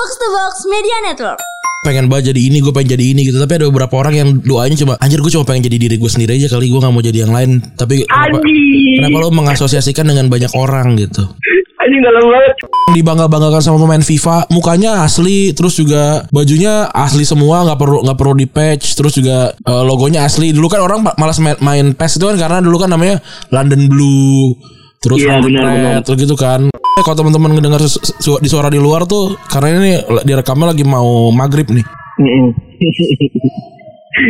Box to Box Media Network. pengen banget jadi ini gue pengen jadi ini gitu tapi ada beberapa orang yang doanya cuma anjir gue cuma pengen jadi diri gue sendiri aja kali gue nggak mau jadi yang lain tapi kenapa, kenapa lo mengasosiasikan dengan banyak orang gitu Anjing dalam banget. dibangga banggakan sama pemain FIFA mukanya asli terus juga bajunya asli semua nggak perlu nggak perlu di patch terus juga eh, logonya asli dulu kan orang ma- malas main, main PES itu kan karena dulu kan namanya London Blue terus London benar, Red, benar. terus gitu kan kalau teman-teman ngedengar su- su- di suara di luar tuh karena ini direkamnya lagi mau maghrib nih.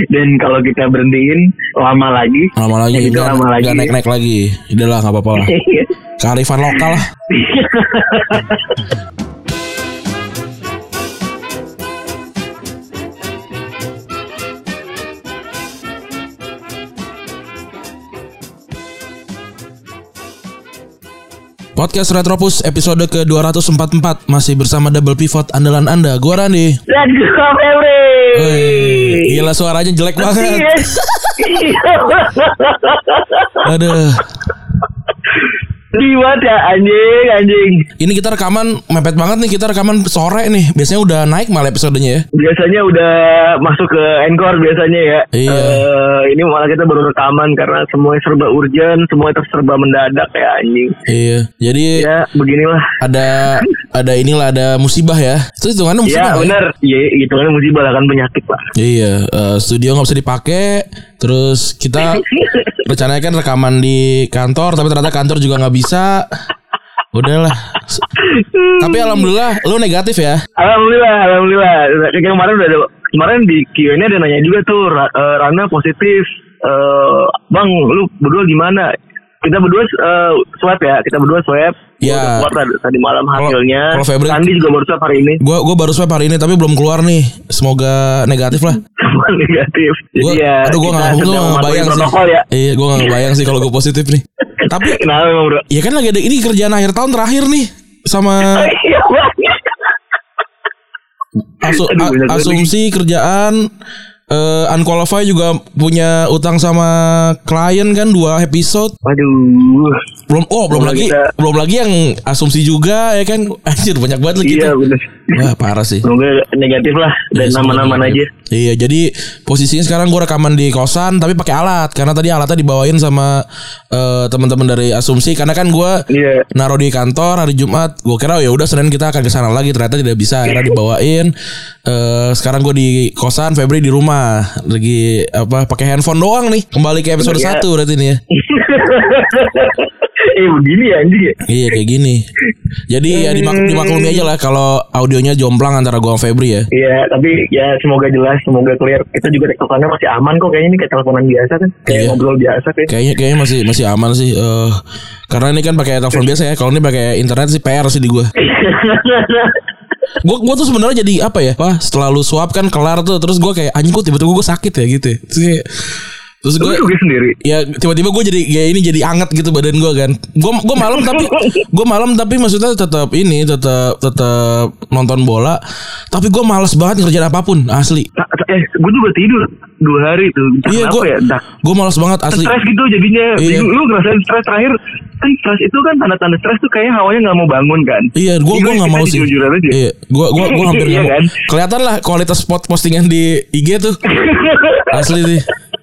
Dan kalau kita berhentiin lama lagi. lama lagi Ya, nggak lama lagi. naik naik lagi udah lah nggak apa-apa lah kearifan lokal lah Podcast Retropus episode ke-244. Masih bersama double pivot andalan Anda Gua Randi. Dan gue Febri. Gila suaranya jelek banget. Aduh Di ya anjing anjing. Ini kita rekaman mepet banget nih Kita rekaman sore nih Biasanya udah naik malah episodenya ya Biasanya udah masuk ke encore biasanya ya. Iya. Eh, ini malah kita baru rekaman karena semuanya serba urgent, semuanya serba mendadak ya anjing. Iya Jadi Ya beginilah. ada ada inilah ada musibah ya Itu hitungannya musibah Ya nggak benar. Iya itu kan musibah lah kan penyakit pak. Iya eh, Studio nggak bisa dipakai Terus kita rencananya kan rekaman di kantor Tapi ternyata kantor juga nggak bisa Udahlah Tapi alhamdulillah Lu negatif ya Alhamdulillah, alhamdulillah. Kayak kemarin udah ada, kemarin di Q&A ada nanya juga tuh, eh, Rana positif. Eh, bang, lu berdua gimana? Kita berdua eh, swab ya, kita berdua swab. Ya. Keluar tadi, malam hasilnya. kalau Febri- Sandi juga baru swab hari ini. Gue gua baru swab hari ini Tapi belum keluar nih Semoga negatif lah negatif. Jadi Gua, ya, aduh gua sedang gak mematuhi bayang sih ya. Iya gue gak bayang sih kalau gue positif nih Tapi Kenapa emang bro? Ya kan lagi ada ini kerjaan akhir tahun terakhir nih Sama Iya asu- asumsi kerjaan eh unqualified juga punya utang sama klien kan dua episode Waduh. belum oh belum lagi kita- belum lagi yang asumsi juga ya kan anjir banyak banget lagi Iya bener. wah parah sih Semoga negatif lah dan Iya, aman-aman negatif. aja. Iya, jadi posisinya sekarang gue rekaman di kosan tapi pakai alat karena tadi alatnya dibawain sama eh, teman-teman dari Asumsi karena kan gue Iya. naruh di kantor hari Jumat. Gue kira ya udah Senin kita akan ke sana lagi ternyata tidak bisa akhirnya dibawain. Eh, sekarang gue di kosan, Febri di rumah lagi apa pakai handphone doang nih. Kembali ke episode Iya. 1 berarti nih ya. eh begini ya anjing ya. Iya kayak gini. Jadi ya dimak- dimaklumi aja lah kalau audionya jomplang antara gue sama Febri ya. Iya, tapi ya semoga jelas, semoga clear. Kita juga teleponnya masih aman kok kayaknya ini kayak teleponan biasa kan, kayak Iya. ngobrol biasa kan. Kayaknya kayaknya masih masih aman sih. Eh karena ini kan pakai telepon biasa ya. Kalau ini pakai internet sih PR sih di gua. Gua gua tuh sebenarnya jadi apa ya? Wah, setelah lu swab kan kelar tuh. Terus gua kayak anjing tiba-tiba gua sakit ya gitu. ya. Terus kayak Terus gue sendiri. ya tiba-tiba gue jadi kayak ini jadi anget gitu badan gue kan. Gue gue malam tapi gue malam tapi maksudnya tetap ini tetap tetap nonton bola. Tapi gue males banget ngerjain apa pun asli. Eh, gue juga tidur dua hari tuh. Iya gue ya, gue males banget asli. Stres gitu jadinya. Iya. Lu, ngerasain stres terakhir kan stres itu kan tanda-tanda stres tuh kayaknya hawanya nggak mau bangun kan. Iya, gue gue nggak mau sih. jujur-jujuran aja. Iya, gue gue gue hampir Iya nggak mau. kan? Kelihatan lah kualitas spot postingan di IG tuh asli sih.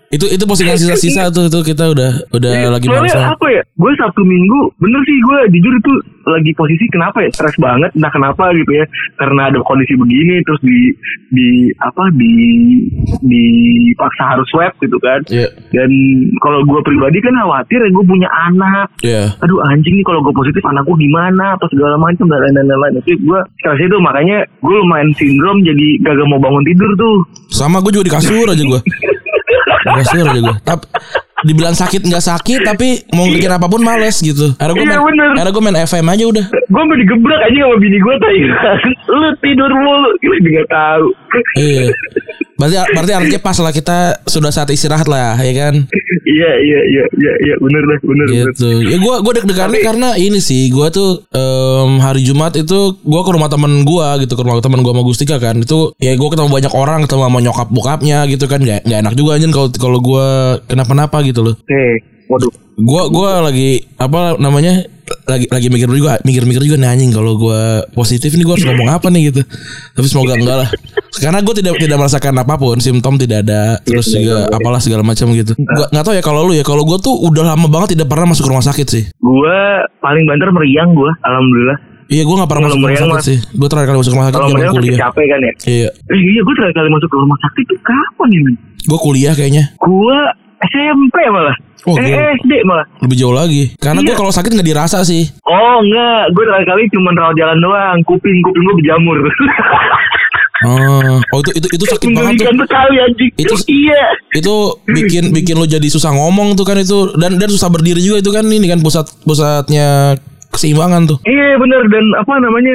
Itu itu postingan sisa-sisa tuh itu kita udah udah Iya, lagi soalnya males. apa ya gue sabtu minggu bener sih gue jujur itu lagi posisi kenapa ya stres banget entah kenapa gitu ya karena ada kondisi begini terus di di apa di dipaksa harus swab gitu kan Iya. dan kalau gue pribadi kan khawatir ya gue punya anak Iya. aduh anjing nih kalau gue positif anak gue gimana atau segala macam dan lain-lain lain itu gue stres itu makanya gue lumayan sindrom jadi gak mau bangun tidur tuh Sama gue juga di kasur aja gue. Kasur aja gue. Tapi dibilang sakit nggak sakit tapi mau ngerjain apa pun males gitu. Akhirnya gue Iya, main, akhirnya gue main FM aja udah. gue mau digebrak aja sama bini gue tadi lu tidur mulu gue juga tahu Iya. Berarti berarti artinya pas lah kita sudah saat istirahat lah ya kan. iya iya iya iya iya bener dah bener bener. Gitu. Ya gue gue deg-degannya karena ini sih gue tuh em, hari Jumat itu gue ke rumah temen gue gitu ke rumah temen gue sama Gustika kan. Itu ya gue ketemu banyak orang ketemu sama nyokap bokapnya gitu kan. Nggak nggak enak juga anjing kalau kalau gue kenapa-napa gitu loh. Eh waduh. Gue gua lagi apa namanya lagi lagi mikir juga mikir-mikir juga nih anjing kalau gue positif ini gue harus ngomong apa nih gitu tapi semoga enggak lah karena gue tidak tidak merasakan apa pun simptom tidak ada terus juga apalah segala macam gitu Gua nggak tahu ya kalau lu ya kalau gue tuh udah lama banget tidak pernah masuk rumah sakit sih Gue paling banter meriang gue, alhamdulillah. iya gue nggak pernah masuk rumah sakit sih gue terakhir kali masuk rumah sakit zaman kuliah capek kan ya. iya Eh, iya, gue terakhir kali masuk rumah sakit tuh kapan ya? men? gue kuliah kayaknya Gue SMP malah. Oh, eh, gila. SD malah. lebih jauh lagi karena gue Iya. kalau sakit nggak dirasa sih Oh enggak, gue terakhir kali cuma rawat jalan doang. Kuping kuping gue berjamur. oh oh itu itu itu sakit banget tuh sekali anjing. Itu- iya. itu bikin bikin lo jadi susah ngomong tuh kan itu dan dan susah berdiri juga itu kan ini kan pusat pusatnya keseimbangan tuh Iya bener dan apa namanya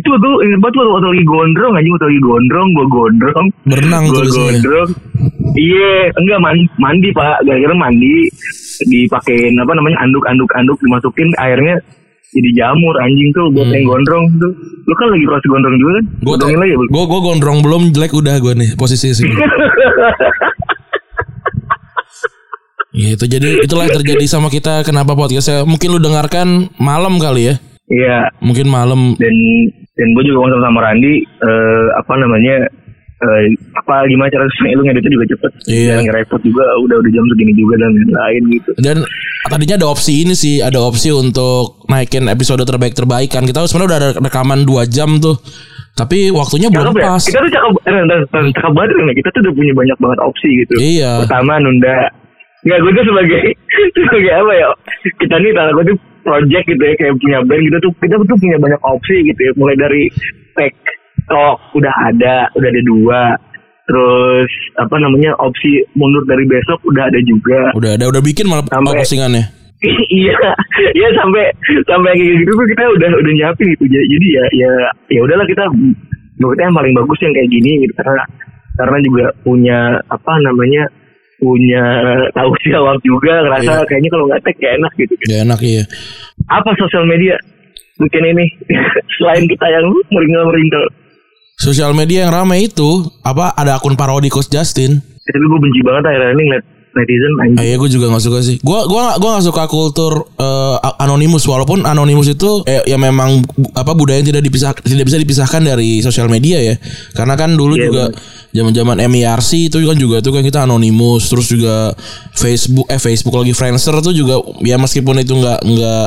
itu gue inget banget waktu, waktu lagi gondrong anjing waktu lagi gondrong gue gondrong. Berenang gue gondrong. Iya enggak mandi, mandi pak. Gara-gara mandi dipakein apa namanya anduk anduk anduk dimasukin airnya jadi jamur anjing tuh buat Hmm. yang gondrong tuh. Lu kan lagi proses gondrong juga kan? Gue lagi gue gue gondrong belum jelek udah gue nih posisi sini. Ya, itu jadi itulah yang terjadi sama kita kenapa podcastnya mungkin lu dengarkan malam kali ya. Iya. Mungkin malam. Dan dan gue juga ngomong sama Randi eh, apa namanya eh, apa gimana cara lu ngeditnya juga cepet Iya. jangan ngerepot juga udah udah jam segini juga dan lain-lain gitu dan tadinya ada opsi ini sih ada opsi untuk naikin episode terbaik terbaik kan kita sebenarnya udah ada rekaman 2 jam tuh tapi waktunya belum Cakep ya? pas Kita tuh cakep, eh, cakep banget kan ya? Kita tuh udah punya banyak banget opsi gitu. Iya. Pertama nunda. Nggak, gue tuh sebagai sebagai apa ya? Kita nih tanda gue tuh project gitu ya kayak punya band gitu tuh kita tuh punya banyak opsi gitu ya. Mulai dari tag talk udah ada, udah ada dua. Terus apa namanya opsi mundur dari besok udah ada juga. udah ada udah bikin malah Sampai- postingannya iya, iya sampai sampai kayak gitu tuh kita udah udah nyiapin gitu. Jadi jadi ya ya ya udahlah kita menurutnya yang paling bagus yang kayak gini gitu karena karena juga punya apa namanya punya tahu jawab juga ngerasa Iya. kayaknya kalau nggak tag gak enak gitu. ya enak iya Apa sosial media bikin ini selain kita yang meringkel meringkel. sosial media yang ramai itu apa ada akun parodi Coach Justin Tapi gue benci banget akhirnya ini ngeliat netizen Ah, anjing. iya gue juga gak suka sih. Gue gua gua gak suka kultur eh, anonimus walaupun anonimus itu eh, ya memang apa budaya yang tidak dipisah tidak bisa dipisahkan dari sosial media ya. Karena kan dulu Iya, juga zaman-zaman MIRC itu kan juga itu kan kita anonimus terus juga Facebook eh Facebook lagi Friendster tuh juga ya meskipun itu nggak nggak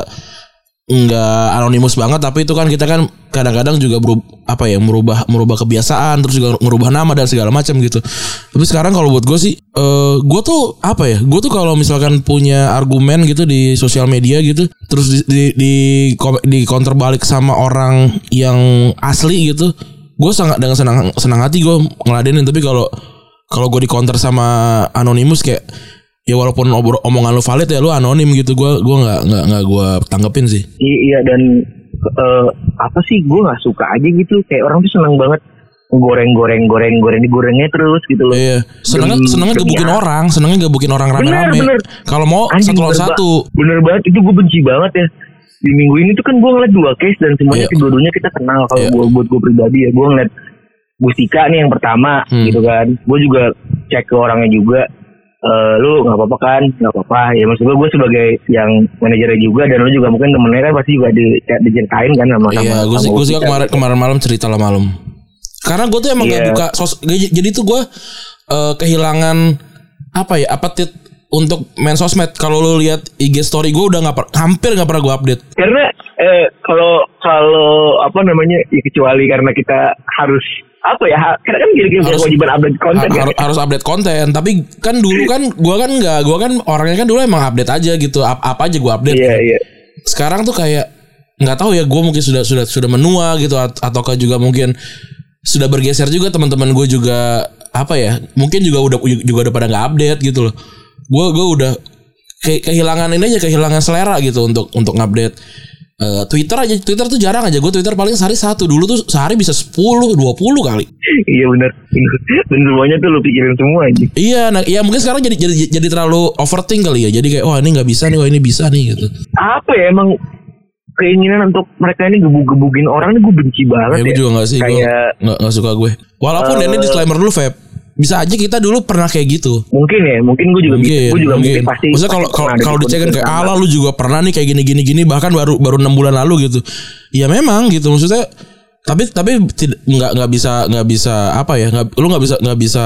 nggak anonimus banget tapi itu kan kita kan kadang-kadang juga berub, apa ya merubah merubah kebiasaan terus juga merubah nama dan segala macam gitu. Tapi sekarang kalau buat gue sih eh gue tuh apa ya gue tuh kalau misalkan punya argumen gitu di sosial media gitu terus di di di, di counter balik sama orang yang asli gitu gue sangat dengan senang senang hati gue ngeladenin. Tapi kalau kalau gue di counter sama anonimus kayak ya walaupun obro- omongan lu valid ya lu anonim gitu gue gua nggak nggak nggak gue tanggepin sih I- iya dan eh, apa sih gue nggak suka aja gitu kayak orang tuh senang banget goreng goreng goreng goreng digorengnya terus gitu loh. Iya, senengnya Demi- senengnya demi gebukin apa? orang, senengnya gebukin orang rame-rame. Kalau mau Anjing, satu lawan satu. Bener banget itu gue benci banget ya. Di minggu ini tuh kan gue ngeliat dua case dan semuanya Iya. kedua-duanya kita kenal kalau Iya. gue buat gue pribadi ya gue ngeliat Gustika nih yang pertama Hmm. gitu kan. Gue juga cek ke orangnya juga. Eh, lu nggak apa-apa kan? Nggak apa-apa. Ya maksud gue gue sebagai yang manajernya juga dan lu juga mungkin temennya kan pasti juga di, diceritain kan sama sama. Iya, gue sih gue sih Gustika. kemarin kemarin malam cerita lah malam. Karena gue tuh emang gak Iya. buka sos, jadi tuh gue eh, kehilangan apa ya apetit untuk main sosmed. Kalau lu lihat IG story gue udah nggak hampir nggak pernah gue update. karena eh kalau kalau apa namanya ya kecuali karena kita harus apa ya karena kan kita Harus- kewajiban update konten Ha- kan harus update konten. Tapi kan dulu kan gue kan nggak, gue kan orangnya kan dulu emang update aja gitu. Apa, apa aja gue update. iya iya sekarang tuh kayak nggak tahu ya gue mungkin sudah sudah sudah menua gitu at- ataukah juga mungkin sudah bergeser juga teman-teman gue juga apa ya mungkin juga udah juga udah pada nggak update gitu loh gue gue udah ke- kehilangan ini aja kehilangan selera gitu untuk untuk ngupdate Eh, Twitter aja Twitter tuh jarang aja. Gue Twitter paling sehari satu. Dulu tuh sehari bisa 10 20 kali. Iya benar dan semuanya tuh lu pikirin semua aja iya nah iya mungkin sekarang jadi jadi jadi terlalu overthink kali ya. Jadi kayak wah ini nggak bisa nih wah ini bisa nih gitu. Apa ya emang keinginan untuk mereka ini gebuk-gebukin orang ini gue benci banget ya ya, gue juga gak sih gue kayak nggak nggak suka gue. Walaupun Eh, ini disclaimer dulu Feb bisa aja kita dulu pernah kayak gitu. Mungkin ya, mungkin gue juga Mungkin, gue juga mungkin, mungkin. pasti. Maksudnya kalau kalau kalau di dicek kan kayak ala lu juga pernah nih kayak gini gini gini bahkan baru baru enam bulan lalu gitu. Ya memang gitu maksudnya tapi tapi tidak nggak nggak bisa nggak bisa apa ya nggak lu nggak bisa nggak bisa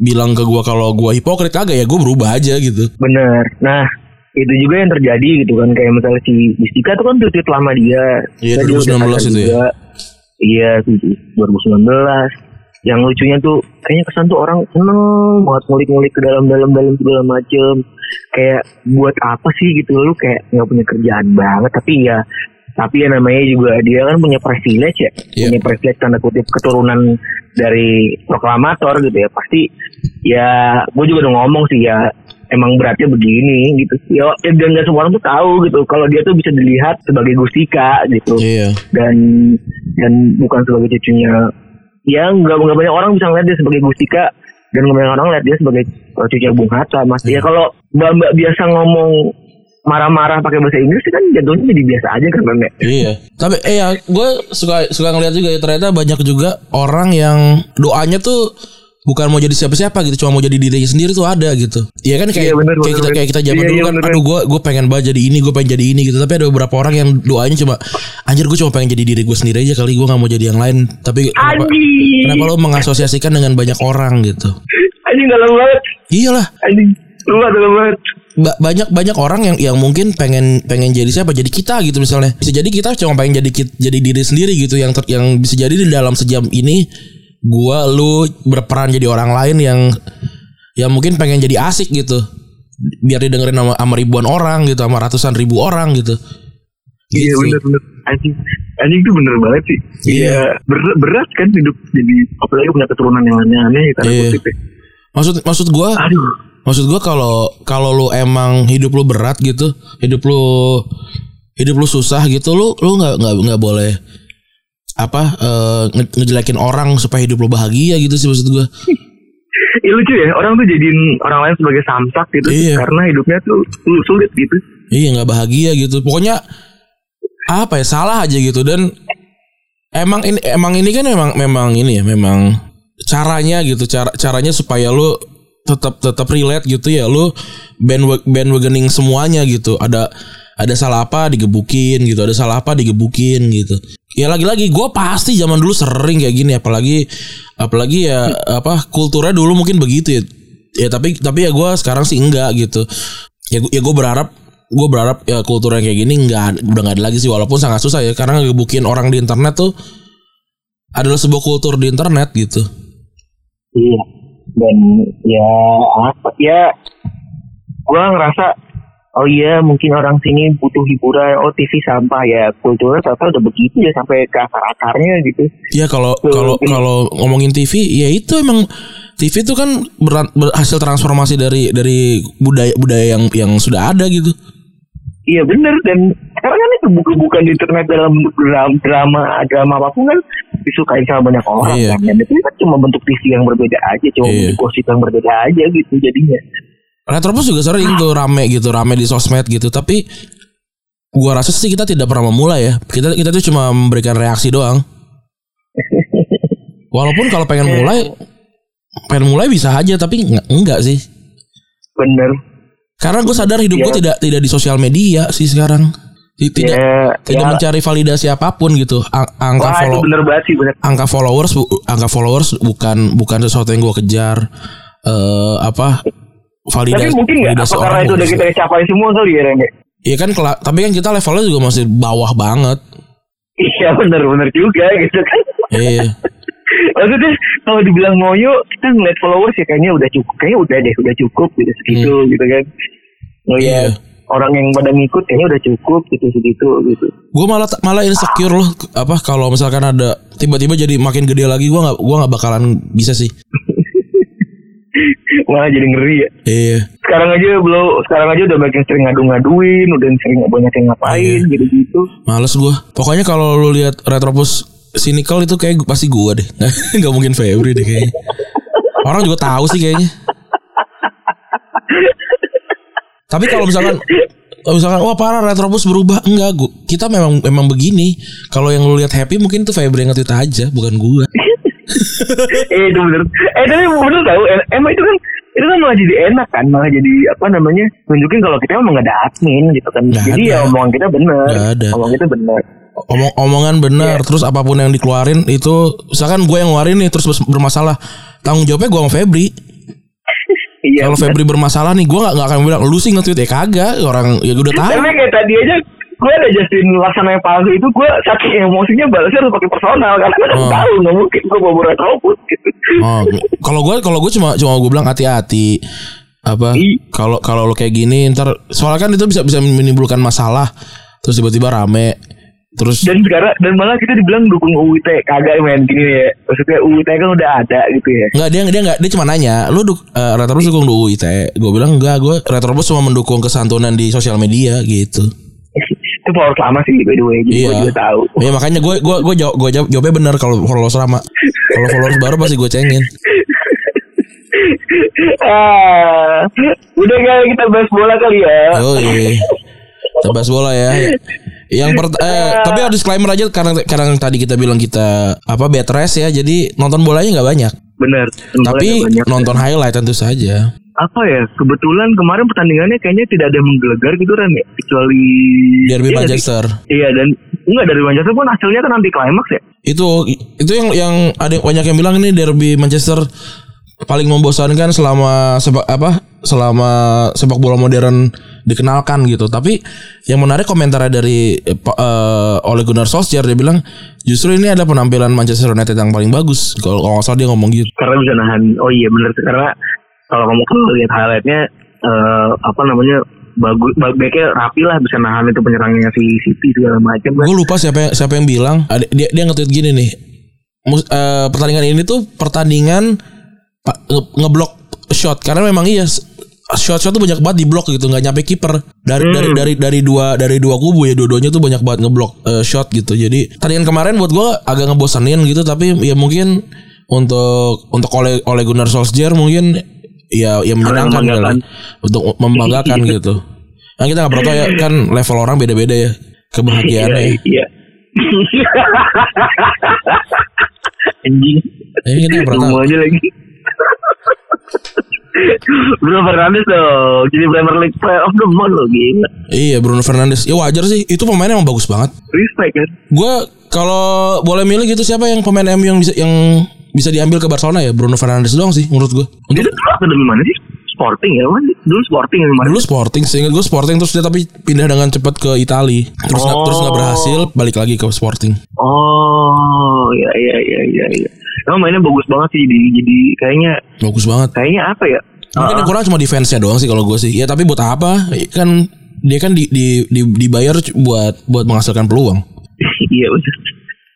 bilang ke gua kalau gua hipokrit kagak ya gua berubah aja gitu. Bener. Nah, itu juga yang terjadi gitu kan kayak misalnya si Bistika tuh kan tweet lama dia. Iya, Terus dia 2019 udah sadar itu ya. juga. Iya, itu 2019. Yang lucunya tuh kayaknya kesan tuh orang seneng banget ngulik-ngulik ke dalam-dalam dalam segala macem. Kayak buat apa sih? gitu. Lu kayak nggak punya kerjaan banget. Tapi ya tapi ya namanya juga dia kan punya privilege ya. Iya. punya privilege tanda kutip keturunan dari proklamator gitu ya. Pasti ya gue juga udah ngomong sih ya emang beratnya begini gitu. Ya ya, dan nggak semua orang tuh tahu gitu. Kalau dia tuh bisa dilihat sebagai Gustika gitu. Iya. dan dan bukan sebagai cucunya ya nggak nggak banyak orang bisa ngeliat dia sebagai Gustika dan nggak banyak orang ngeliat dia sebagai uh, cucunya Bung Hatta mas ya kalau mbak mbak biasa ngomong marah-marah pakai bahasa Inggris kan jatuhnya jadi biasa aja kan ya? Iya. Tapi eh ya gue suka suka ngeliat juga ya ternyata banyak juga orang yang doanya tuh bukan mau jadi siapa-siapa gitu, cuma mau jadi dirinya sendiri tuh ada gitu. Iya kan kayak Iya, bener, kayak bener, kita bener. kayak kita zaman Iya, dulu iya, kan, bener. aduh gue gue pengen banget jadi ini, gue pengen jadi ini gitu. Tapi ada beberapa orang yang doanya cuma anjir gue cuma pengen jadi diri gue sendiri aja kali gue nggak mau jadi yang lain. Tapi kenapa, kenapa lo mengasosiasikan dengan banyak orang gitu? anjing dalam banget, Iyalah, anjing, lu dalam banget. ba- banyak banyak orang yang yang mungkin pengen pengen jadi siapa jadi kita gitu misalnya bisa jadi kita cuma pengen jadi jadi diri sendiri gitu yang ter- yang bisa jadi di dalam sejam ini gua lu berperan jadi orang lain yang yang mungkin pengen jadi asik gitu biar didengerin sama, sama ribuan orang gitu sama ratusan ribu orang gitu Iya Gitu. bener bener anjing anjing itu bener banget sih. Iya. Iya ber- berat kan hidup jadi apalagi punya keturunan yang aneh-aneh karena Iya. kutip ya. maksud maksud gua Aduh. Maksud gua kalau kalau lu emang hidup lu berat gitu, hidup lu hidup lu susah gitu, lu lu nggak nggak nggak boleh apa eh, nge- ngejelekin orang supaya hidup lu bahagia gitu sih maksud gua. Ya lucu ya orang tuh jadiin orang lain sebagai samsak gitu Iya. karena hidupnya tuh sul- sulit gitu. Iya nggak bahagia gitu. Pokoknya apa ya salah aja gitu dan emang ini emang ini kan memang memang ini ya memang caranya gitu cara caranya supaya lu tetap tetap relate gitu ya lu bandwag bandwagoning semuanya gitu ada ada salah apa digebukin gitu. Ada salah apa digebukin gitu. Ya lagi-lagi gue pasti zaman dulu sering kayak gini. Apalagi apalagi ya apa kulturnya dulu mungkin begitu ya. Ya tapi tapi ya gue sekarang sih enggak gitu. Ya ya gue berharap gue berharap ya kultur yang kayak gini nggak udah nggak ada lagi sih. Walaupun sangat susah ya karena ngegebukin orang di internet tuh adalah sebuah kultur di internet gitu. Iya. Dan ya apa ya gua ngerasa oh iya mungkin orang sini butuh hiburan oh TV sampah ya kulturnya ternyata udah begitu ya sampai ke akar-akarnya gitu. ya kalau kalau kalau ngomongin TV ya itu emang TV itu kan beran- berhasil transformasi dari dari budaya budaya yang yang sudah ada gitu Iya bener dan sekarang kan itu buku-bukan di internet dalam drama, drama apa pun kan disukain sama banyak orang Iya. kan dan itu kan cuma bentuk TV yang berbeda aja cuma Iya. bentuk gosip yang berbeda aja gitu jadinya Retropus juga sering tuh rame gitu rame di sosmed gitu. Tapi gua rasa sih kita tidak pernah memulai ya. Kita kita tuh cuma memberikan reaksi doang. Walaupun kalau pengen mulai pengen mulai bisa aja tapi nggak enggak sih. Bener. Karena gue sadar hidup gue Iya. tidak tidak di sosial media sih sekarang. Ti- tidak ya, tidak ya. mencari validasi apa pun gitu. Angka wah itu follow bener banget sih bener. angka followers angka followers bukan bukan sesuatu yang gue kejar. Eh apa tapi validasi mungkin nggak apa karena itu udah kita capai semua kali ya Ren ya? Iya kan tapi kan kita levelnya juga masih bawah banget. iya bener bener juga gitu kan Iya. maksudnya kalau dibilang ngoyo kita ngeliat followers ya kayaknya udah cukup kayaknya udah deh udah cukup gitu segitu gitu kan oh Hmm. Iya. ya orang yang pada ngikut kayaknya udah cukup gitu segitu gitu Gue malah malah insecure loh apa kalau misalkan ada tiba-tiba jadi makin gede lagi gue nggak gua nggak bakalan bisa sih. Malah jadi ngeri ya Iya. sekarang aja belum sekarang aja udah makin sering ngadu-ngaduin udah sering banyak yang ngapain Iya. gitu gitu Males gue. Pokoknya kalau lu lihat Retropus cynical itu kayak pasti gue deh. Nggak mungkin Febri deh kayaknya. Orang juga tahu sih kayaknya. Tapi kalau misalkan kalau misalkan wah parah Retropus berubah enggak gua kita memang memang begini. Kalau yang lu lihat happy mungkin tuh Febri yang nge-tweet aja bukan gua. Eh itu bener. Eh tapi bener tau. em- Emang itu kan itu kan malah jadi enak kan, malah jadi apa namanya nunjukin kalau kita emang gak ada admin gitu kan. Nggak jadi ada. ya omongan kita bener. Ada. Omongan kita bener. Omong omongan benar Iya. terus apa pun yang dikeluarin itu misalkan gue yang ngeluarin nih terus bermasalah tanggung jawabnya gue sama Febri Iya. kalau. Febri bermasalah nih gue nggak nggak akan bilang lu sih nge-tweet ya kagak orang ya udah tahu Tapi kayak tadi aja gue ada Justin Laksana yang palsu itu gue saking emosinya balasnya harus pakai personal karena gue Oh. tahu nggak mungkin gue bawa berat output gitu. Oh, kalau gue kalau gue cuma cuma gue bilang hati-hati apa kalau kalau lo kayak gini ntar soalnya kan itu bisa bisa menimbulkan masalah terus tiba-tiba rame terus Dan sekarang dan malah kita dibilang dukung UIT kagak men gini ya. Maksudnya UIT kan udah ada gitu ya. Enggak dia dia enggak dia cuma nanya lu duk, uh, Retrobus dukung ITE gue bilang enggak gue Retrobus cuma mendukung kesantunan di sosial media gitu itu power lama sih by the way. Jadi Iya. gue juga tahu. Ya makanya gue gue gue jawab gue jawab jawabnya benar kalau followers lama. Kalau followers baru pasti gue cengin. ah, udah kali kita bahas bola kali ya. Oh iya. Kita bahas bola ya. Yang per, eh, tapi harus disclaimer aja karena karena tadi kita bilang kita apa bed rest ya. Jadi nonton bolanya nggak banyak. Bener. Tapi Banyak. nonton highlight tentu saja. Apa ya kebetulan kemarin pertandingannya kayaknya tidak ada yang menggelegar gitu kan ya kecuali Derby sih? Manchester. Iya dan enggak dari Manchester pun hasilnya kan anti klimaks ya. Itu itu yang yang ada banyak yang bilang ini derby Manchester paling membosankan selama sepak apa selama sepak bola modern dikenalkan gitu. Tapi yang menarik komentarnya dari eh, Pa- eh, Ole Gunnar Solskjaer dia bilang justru ini ada penampilan Manchester United yang paling bagus. Kalau nggak salah dia ngomong gitu. Karena bisa nahan. Oh iya bener karena kalau kamu kan lihat highlightnya eh, apa namanya bagus ba- baiknya rapi lah bisa nahan itu penyerangnya si City segala macam. Gue lupa siapa yang, siapa yang bilang. Dia dia nge-tweet gini nih. Mus- eh, pertandingan ini tuh pertandingan nge- ngeblok shot. Karena memang iya s- shot-shot tuh banyak banget di blok gitu nggak nyampe kiper. Dari dari dari dari dua dari dua kubu ya dua-duanya tuh banyak banget ngeblok eh, shot gitu. Jadi pertandingan kemarin buat gue agak ngebosenin gitu tapi ya mungkin untuk untuk oleh oleh Gunnar Solskjaer mungkin ya ya menyenangkan membanggakan. untuk membanggakan gitu nah kita nggak pernah tahu ya kan level orang beda-beda ya kebahagiaannya ya. Iya. Anjing. Ya, kita nggak pernah tahu. Lagi. Bruno Fernandes dong Jadi Premier League Player of the Month loh Gila Iya Bruno Fernandes. Ya wajar sih. Itu pemainnya emang bagus banget. Respect kan Gue kalau boleh milih gitu siapa yang pemain MU yang bisa yang bisa diambil ke Barcelona ya Bruno Fernandes doang sih menurut gue. Untuk Itu dulu akademi mana sih Sporting ya? Dulu Sporting yang mana dulu Sporting seingat gue Sporting terus dia tapi pindah dengan cepat ke Itali terus nggak- Oh. terus nggak berhasil balik lagi ke Sporting. Oh iya iya iya iya iya Emang mainnya bagus banget sih di, Jadi kayaknya Bagus banget. Kayaknya apa ya Mungkin yang kurang cuma defense-nya doang sih kalau gue sih. Ya tapi buat apa? Kan dia kan di, di, di- dibayar buat buat menghasilkan peluang. Iya bener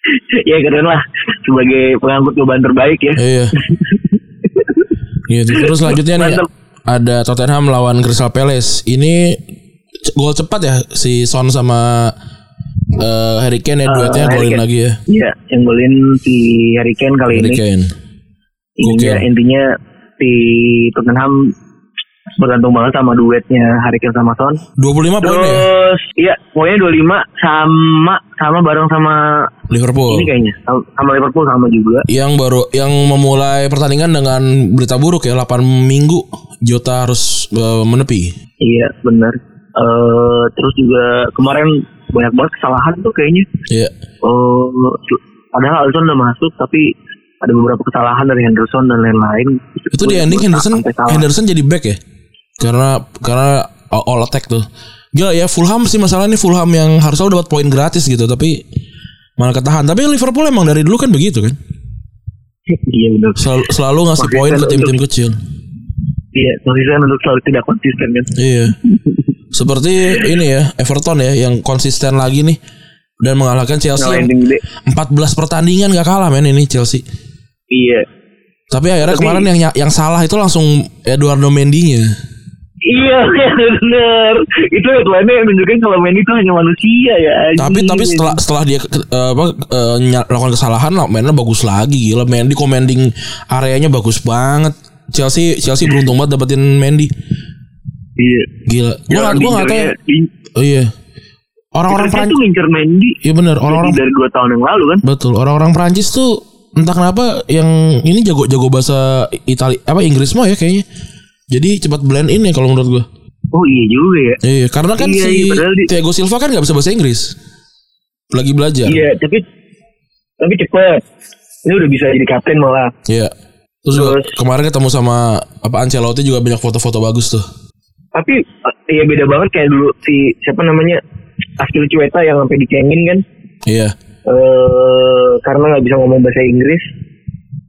Ya keren lah Sebagai pengangkut beban terbaik ya Iya. gitu. Terus selanjutnya nih ada Tottenham lawan Crystal Palace. Ini gol cepat ya si Son sama eh, Harry Kane ya duetnya Harry golin lagi ya. Iya yang golin si Harry Kane kali Harry ini Kane. intinya, intinya si Tottenham bergantung banget sama duetnya Harry Kane sama Son. 25 poin ya Terus iya pokoknya 25 sama sama bareng sama Liverpool. ini kayaknya sama, Liverpool sama juga. Yang baru yang memulai pertandingan dengan berita buruk ya 8 minggu Jota harus eh, menepi. Iya benar. Eh terus juga kemarin banyak banget kesalahan tuh kayaknya. Iya. Eh padahal Alisson udah masuk tapi ada beberapa kesalahan dari Henderson dan lain-lain. Itu di ending Henderson. Henderson jadi back ya. Karena karena all attack tuh. Gila ya Fulham sih masalahnya Fulham yang harusnya udah dapat poin gratis gitu tapi malah ketahan. Tapi Liverpool emang dari dulu kan begitu kan. Iya benar. Selalu, selalu ngasih poin ke untuk- tim-tim kecil. Iya, konsisten untuk selalu tidak konsisten kan. Iya. Seperti ini ya Everton ya yang konsisten lagi nih dan mengalahkan Chelsea gede. 14 pertandingan gak kalah men ini Chelsea. Iya. Tapi akhirnya Tapi- kemarin yang yang salah itu langsung Eduardo Mendy-nya. Iya, benar. Itu headline-nya yang nunjukin kalau Mendy itu hanya manusia ya. Tapi tapi setelah setelah dia eh, apa eh, ny- melakukan kesalahan lah, mainnya bagus lagi gila Mendy commanding areanya bagus banget. Chelsea Chelsea beruntung banget dapetin Mendy. Iya. Gila. Gua nggak- gua nggak tahu. Oh iya. Orang-orang Prancis tuh ngincer Mendy Iya benar, orang-orang dari dua tahun yang lalu kan. betul. Orang-orang Prancis tuh entah kenapa yang ini jago-jago bahasa Itali apa Inggris mah ya kayaknya. Jadi cepat blend in ya kalau menurut gua. Oh iya juga ya. Iya, karena kan Iya, si iya, di- Thiago Silva kan nggak bisa bahasa Inggris. Lagi belajar. Iya, tapi tapi cepet. Ini udah bisa jadi kapten malah. Iya. Terus, Terus- kemarin ketemu sama apa Ancelotti juga banyak foto-foto bagus tuh. Tapi iya beda banget kayak dulu si siapa namanya Askil Cueta yang sampai dicengin kan. Iya. eh karena nggak bisa ngomong bahasa Inggris.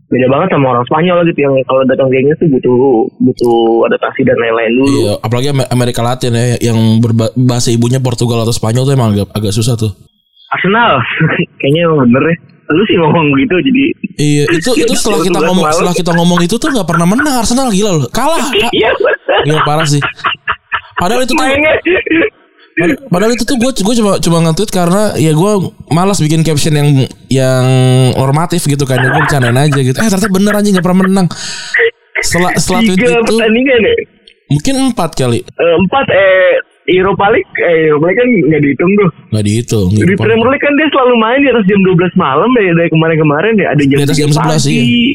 Beda banget sama orang Spanyol gitu yang kalau datang ke Inggris tuh butuh butuh adaptasi dan lain-lain dulu. Iya, apalagi Amer- Amerika Latin ya yang berbahasa ibunya Portugal atau Spanyol tuh emang agak, agak susah tuh. Arsenal kayaknya emang bener ya. Lu sih ngomong gitu jadi Iya, itu itu setelah kita ngomong setelah kita ngomong itu tuh nggak pernah menang Arsenal gila loh. Kalah. Iya. Iya parah sih. Padahal itu tuh Mainnya padahal itu tuh gue gue cuma cuma nge-tweet karena ya gue malas bikin caption yang yang normatif gitu kan. Ya, gue bercandain aja gitu. Eh ternyata bener aja nggak pernah menang. Setelah setelah tweet tiga itu pertandingan ya. mungkin empat kali Eh, empat eh Europa League eh Europa League kan nggak dihitung tuh. nggak dihitung. Di Premier League kan dia selalu main di atas jam 12 malam ya dari kemarin-kemarin ya ada jam, Di atas jam 3 11, pagi. iya.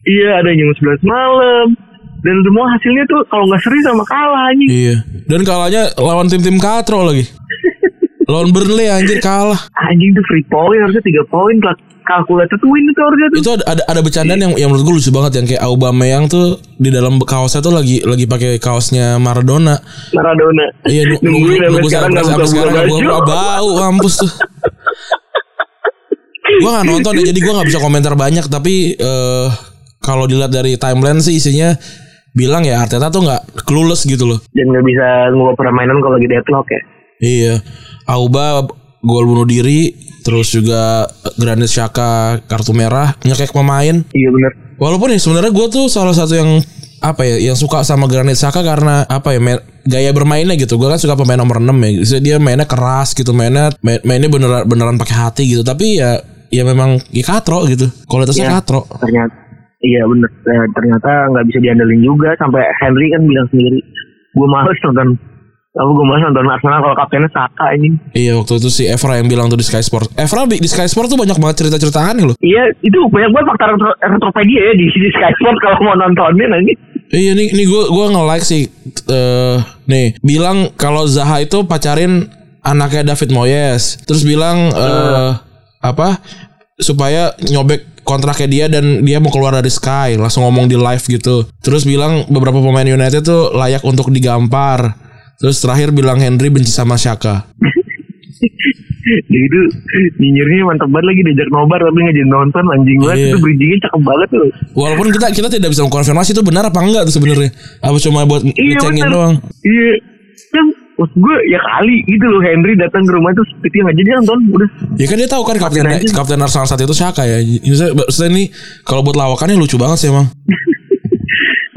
Iya, ada jam 11 malam. Dan semua hasilnya tuh kalau nggak seri sama kalah anjing. Iya. Dan kalahnya lawan tim-tim katro lagi. lawan Burnley anjir kalah. Anjing tuh free point harusnya 3 poin Kal- kalkulator tuh win itu harusnya tuh. Itu ada ada, ada bercandaan yang yang menurut gue lucu banget yang kayak Aubameyang tuh di dalam kaosnya tuh lagi lagi pakai kaosnya Maradona. Maradona. Iya nunggu nunggu sampai sekarang sampai sekarang nggak baju. buka bau mampus tuh. gue gak nonton ya jadi gue gak bisa komentar banyak tapi eh kalau dilihat dari timeline sih isinya bilang ya Arteta tuh nggak clueless gitu loh. Dan nggak bisa ngubah permainan kalau lagi deadlock ya. Iya, Auba gol bunuh diri, terus juga Granit Xhaka kartu merah, nyekek pemain. Iya bener. Walaupun ya sebenarnya gue tuh salah satu yang apa ya yang suka sama Granit Xhaka karena apa ya main- gaya bermainnya gitu. Gue kan suka pemain nomor 6 ya. Jadi dia mainnya keras gitu, mainnya main- mainnya beneran beneran pakai hati gitu. Tapi ya ya memang ya katro gitu. Kualitasnya Iya. katro. Ternyata Iya bener. Eh, ternyata nggak bisa diandelin juga sampai Henry kan bilang sendiri. Gue males nonton. Aku gue males nonton Arsenal kalau kaptennya Saka ini. Iya waktu itu si Evra yang bilang tuh di Sky Sport. Evra di Sky Sport tuh banyak banget cerita-cerita aneh loh. Iya itu banyak banget fakta retro, retropedia ya di, di Sky Sport kalau mau nontonin nanti. Iya nih nih gue gue nge like sih eh nih bilang kalau Zaha itu pacarin anaknya David Moyes terus bilang eh apa supaya nyobek kontraknya dia dan dia mau keluar dari Sky langsung ngomong di live gitu. Terus bilang beberapa pemain United tuh layak untuk digampar. Terus terakhir bilang Henry benci sama Shaka itu nyinyirnya mantap banget lagi diajak nobar tapi jadi nonton anjing banget. Iya. itu bridgingnya cakep banget tuh. walaupun kita kita tidak bisa mengkonfirmasi itu benar apa enggak tuh sebenarnya. Apa cuma buat Iya ngecengin doang? Iya. Kan maksud gue ya kali gitu loh Henry datang ke rumah itu seperti nggak jadi nonton udah. Ya kan dia tahu kan kapten aja. kapten Arsenal saat itu Shaka ya. Maksudnya ini kalau buat lawakannya lucu banget sih emang.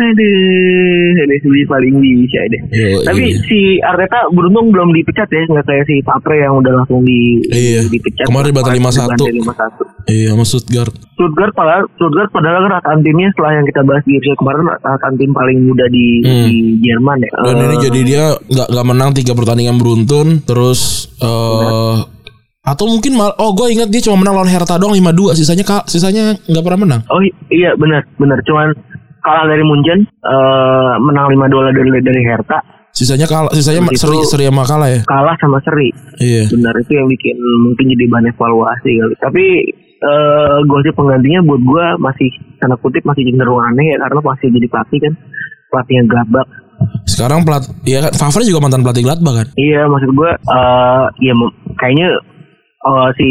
Aduh, ini sih paling bisa deh. Yo, Tapi iya. si Arteta beruntung belum dipecat ya, nggak kayak si Papre yang udah langsung di Iya. dipecat. Kemarin 5-1. Dibantai 5-1. Iya sama Stuttgart. Stuttgart padahal Stuttgart padahal kan rataan timnya setelah yang kita bahas di episode kemarin rataan tim paling muda di, Hmm. di Jerman ya. Dan ini Eh, jadi dia nggak nggak menang tiga pertandingan beruntun. Terus eh atau mungkin mal oh gue ingat dia cuma menang lawan Hertha doang 5-2 sisanya kak sisanya nggak pernah menang. Oh iya benar benar cuman kalah dari Munchen eh menang 5 dolar dari dari Hertha Sisanya kalah sisanya Terus seri itu- seri sama kalah ya. kalah sama Seri. Iya. Benar itu yang bikin mungkin jadi bahan evaluasi kali. Tapi eh gosip penggantinya buat gua masih tanda kutip masih cenderung aneh ya karena pasti jadi pelatih kan pelatihnya Gladbach. Sekarang pelat ya kan Favre juga mantan pelatih Gladbach kan. Iya maksud gua eh ya kayaknya eh, si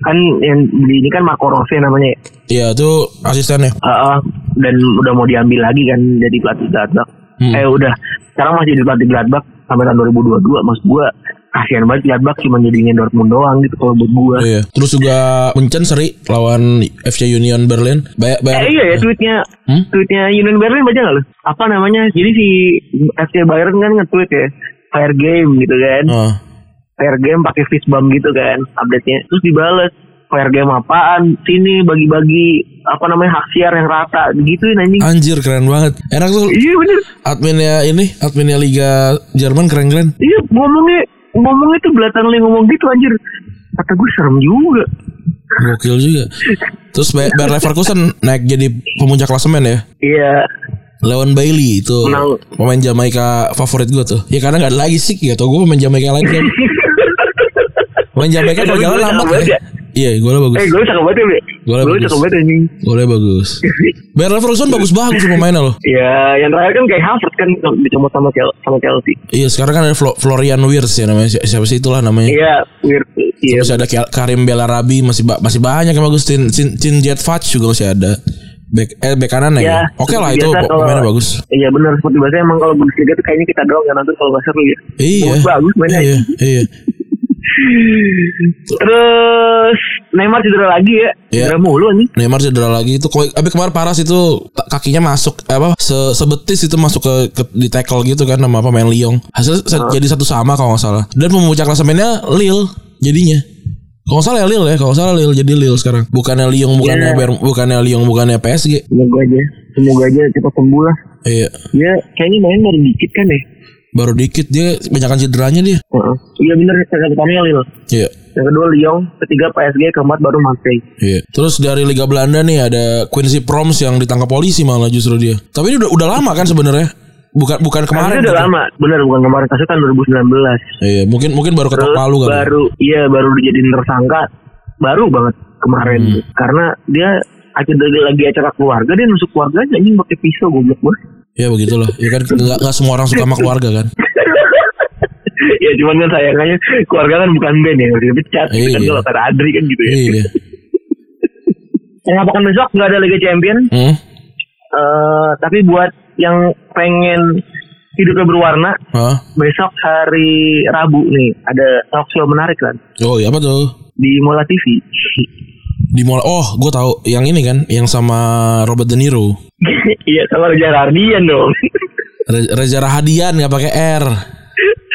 kan yang di ini kan Marco Rose namanya ya. Iya itu asistennya. Eh, eh, dan udah mau diambil lagi kan jadi pelatih Gladbach. Hmm. Eh udah sekarang masih jadi pelatih Gladbach sampai tahun 2022 maksud gua kasihan banget Gladbach cuma jadinya Dortmund doang gitu kalau buat gua. Iya. Terus juga Munchen seri lawan FC Union Berlin. Banyak Eh banyak. iya ya tweetnya Hmm? tweetnya Union Berlin baca nggak lu? Apa namanya? Jadi si FC Bayern kan nge-tweet ya fair game gitu kan. Ah. Fair game pakai fist bump gitu kan update-nya. Terus dibales fair game apaan? Sini bagi-bagi apa namanya hak siar yang rata gituin anjing. Anjir keren banget. Enak tuh Iya bener. adminnya ini, adminnya Liga Jerman keren-keren. Iya ngomongnya ngomongnya tuh belakang ngomong gitu anjir. Kata gue serem juga. Gokil juga. Terus Bayer Leverkusen naik jadi pemuncak klasemen ya. Iya. Leon Bailey itu Menang. pemain Jamaika favorit gue tuh. Ya karena nggak ada lagi sih gitu. Gue pemain Jamaika lain kan. Pemain Jamaika kalau jalan ya. ya. Iya, gue bagus. Eh gue cakep banget ya. Golnya Gue bagus. cakep banget anjing. Golnya bagus. Bayer Leverkusen bagus-bagus pemainnya loh. Ya, yang terakhir kan kayak Havertz kan dicomot sama sama Chelsea. Iya, sekarang kan ada Flo- Florian Wirtz ya namanya. Si- Siapa sih itulah namanya. Iya, weird. Iya. Terus ada Karim Belarabi masih ba- masih banyak yang bagus. Cin Cin, Cin Jetfatch juga masih ada. Back eh back kanan ya. Ya, Oke lah seperti itu pemainnya bagus. Iya benar seperti biasa emang kalau Bundesliga tuh kayaknya kita doang yang nonton kalau nggak seru ya. Iya. Bagus, bagus mainnya. Iya, iya. Terus Neymar cedera lagi ya. Iya. Cedera mulu nih. Neymar cedera lagi itu tapi kemarin parah sih itu kakinya masuk eh, apa se sebetis itu masuk ke, ke di tackle gitu kan sama pemain Lyon. Hasil se- jadi satu sama kalau nggak salah. Dan pemuncak klasemennya Lille jadinya. Kalau nggak salah ya Lille ya, kalau nggak salah Lille jadi Lille sekarang. Bukannya Lyon, bukannya Iya. Bayern- bukannya Lyon, bukannya PSG. Semoga aja. Semoga aja cepat sembuh lah. Iya, Dia kayaknya main baru dikit kan ya. Baru dikit dia banyakan cederanya dia. Iya benar yang pertamanya Lille. Iya. Yang kedua Lyon, ketiga PSG, keempat baru Marseille. Iya. Terus dari Liga Belanda nih ada Quincy Proms yang ditangkap polisi malah justru dia. Tapi ini udah udah lama kan sebenarnya. Bukan bukan kemarin. Kasusnya udah gitu. lama, benar bukan kemarin kasusnya kan 2019. Iya, mungkin mungkin baru ketok palu kan. baru iya baru dijadiin tersangka baru banget kemarin Hmm. karena dia akhirnya lagi acara keluarga dia nusuk keluarganya anjing pakai pisau goblok banget. Ya begitulah. Ya kan nggak nggak semua orang suka sama keluarga kan. ya cuman kan sayangnya keluarga kan bukan band ya udah dipecat gitu kan Iya. kalau kata Adri kan gitu ya. Iya. Kenapa kan besok nggak ada Liga Champion? Hmm? Eh tapi buat yang pengen hidupnya berwarna Hah? besok hari Rabu nih ada talk show menarik kan Oh, iya apa tuh? di Mola TV. Di mall. Oh, gue tahu. Yang ini kan, yang sama Robert De Niro. Iya sama Reza Radian dong. Re- Reza Rahadian nggak pakai R.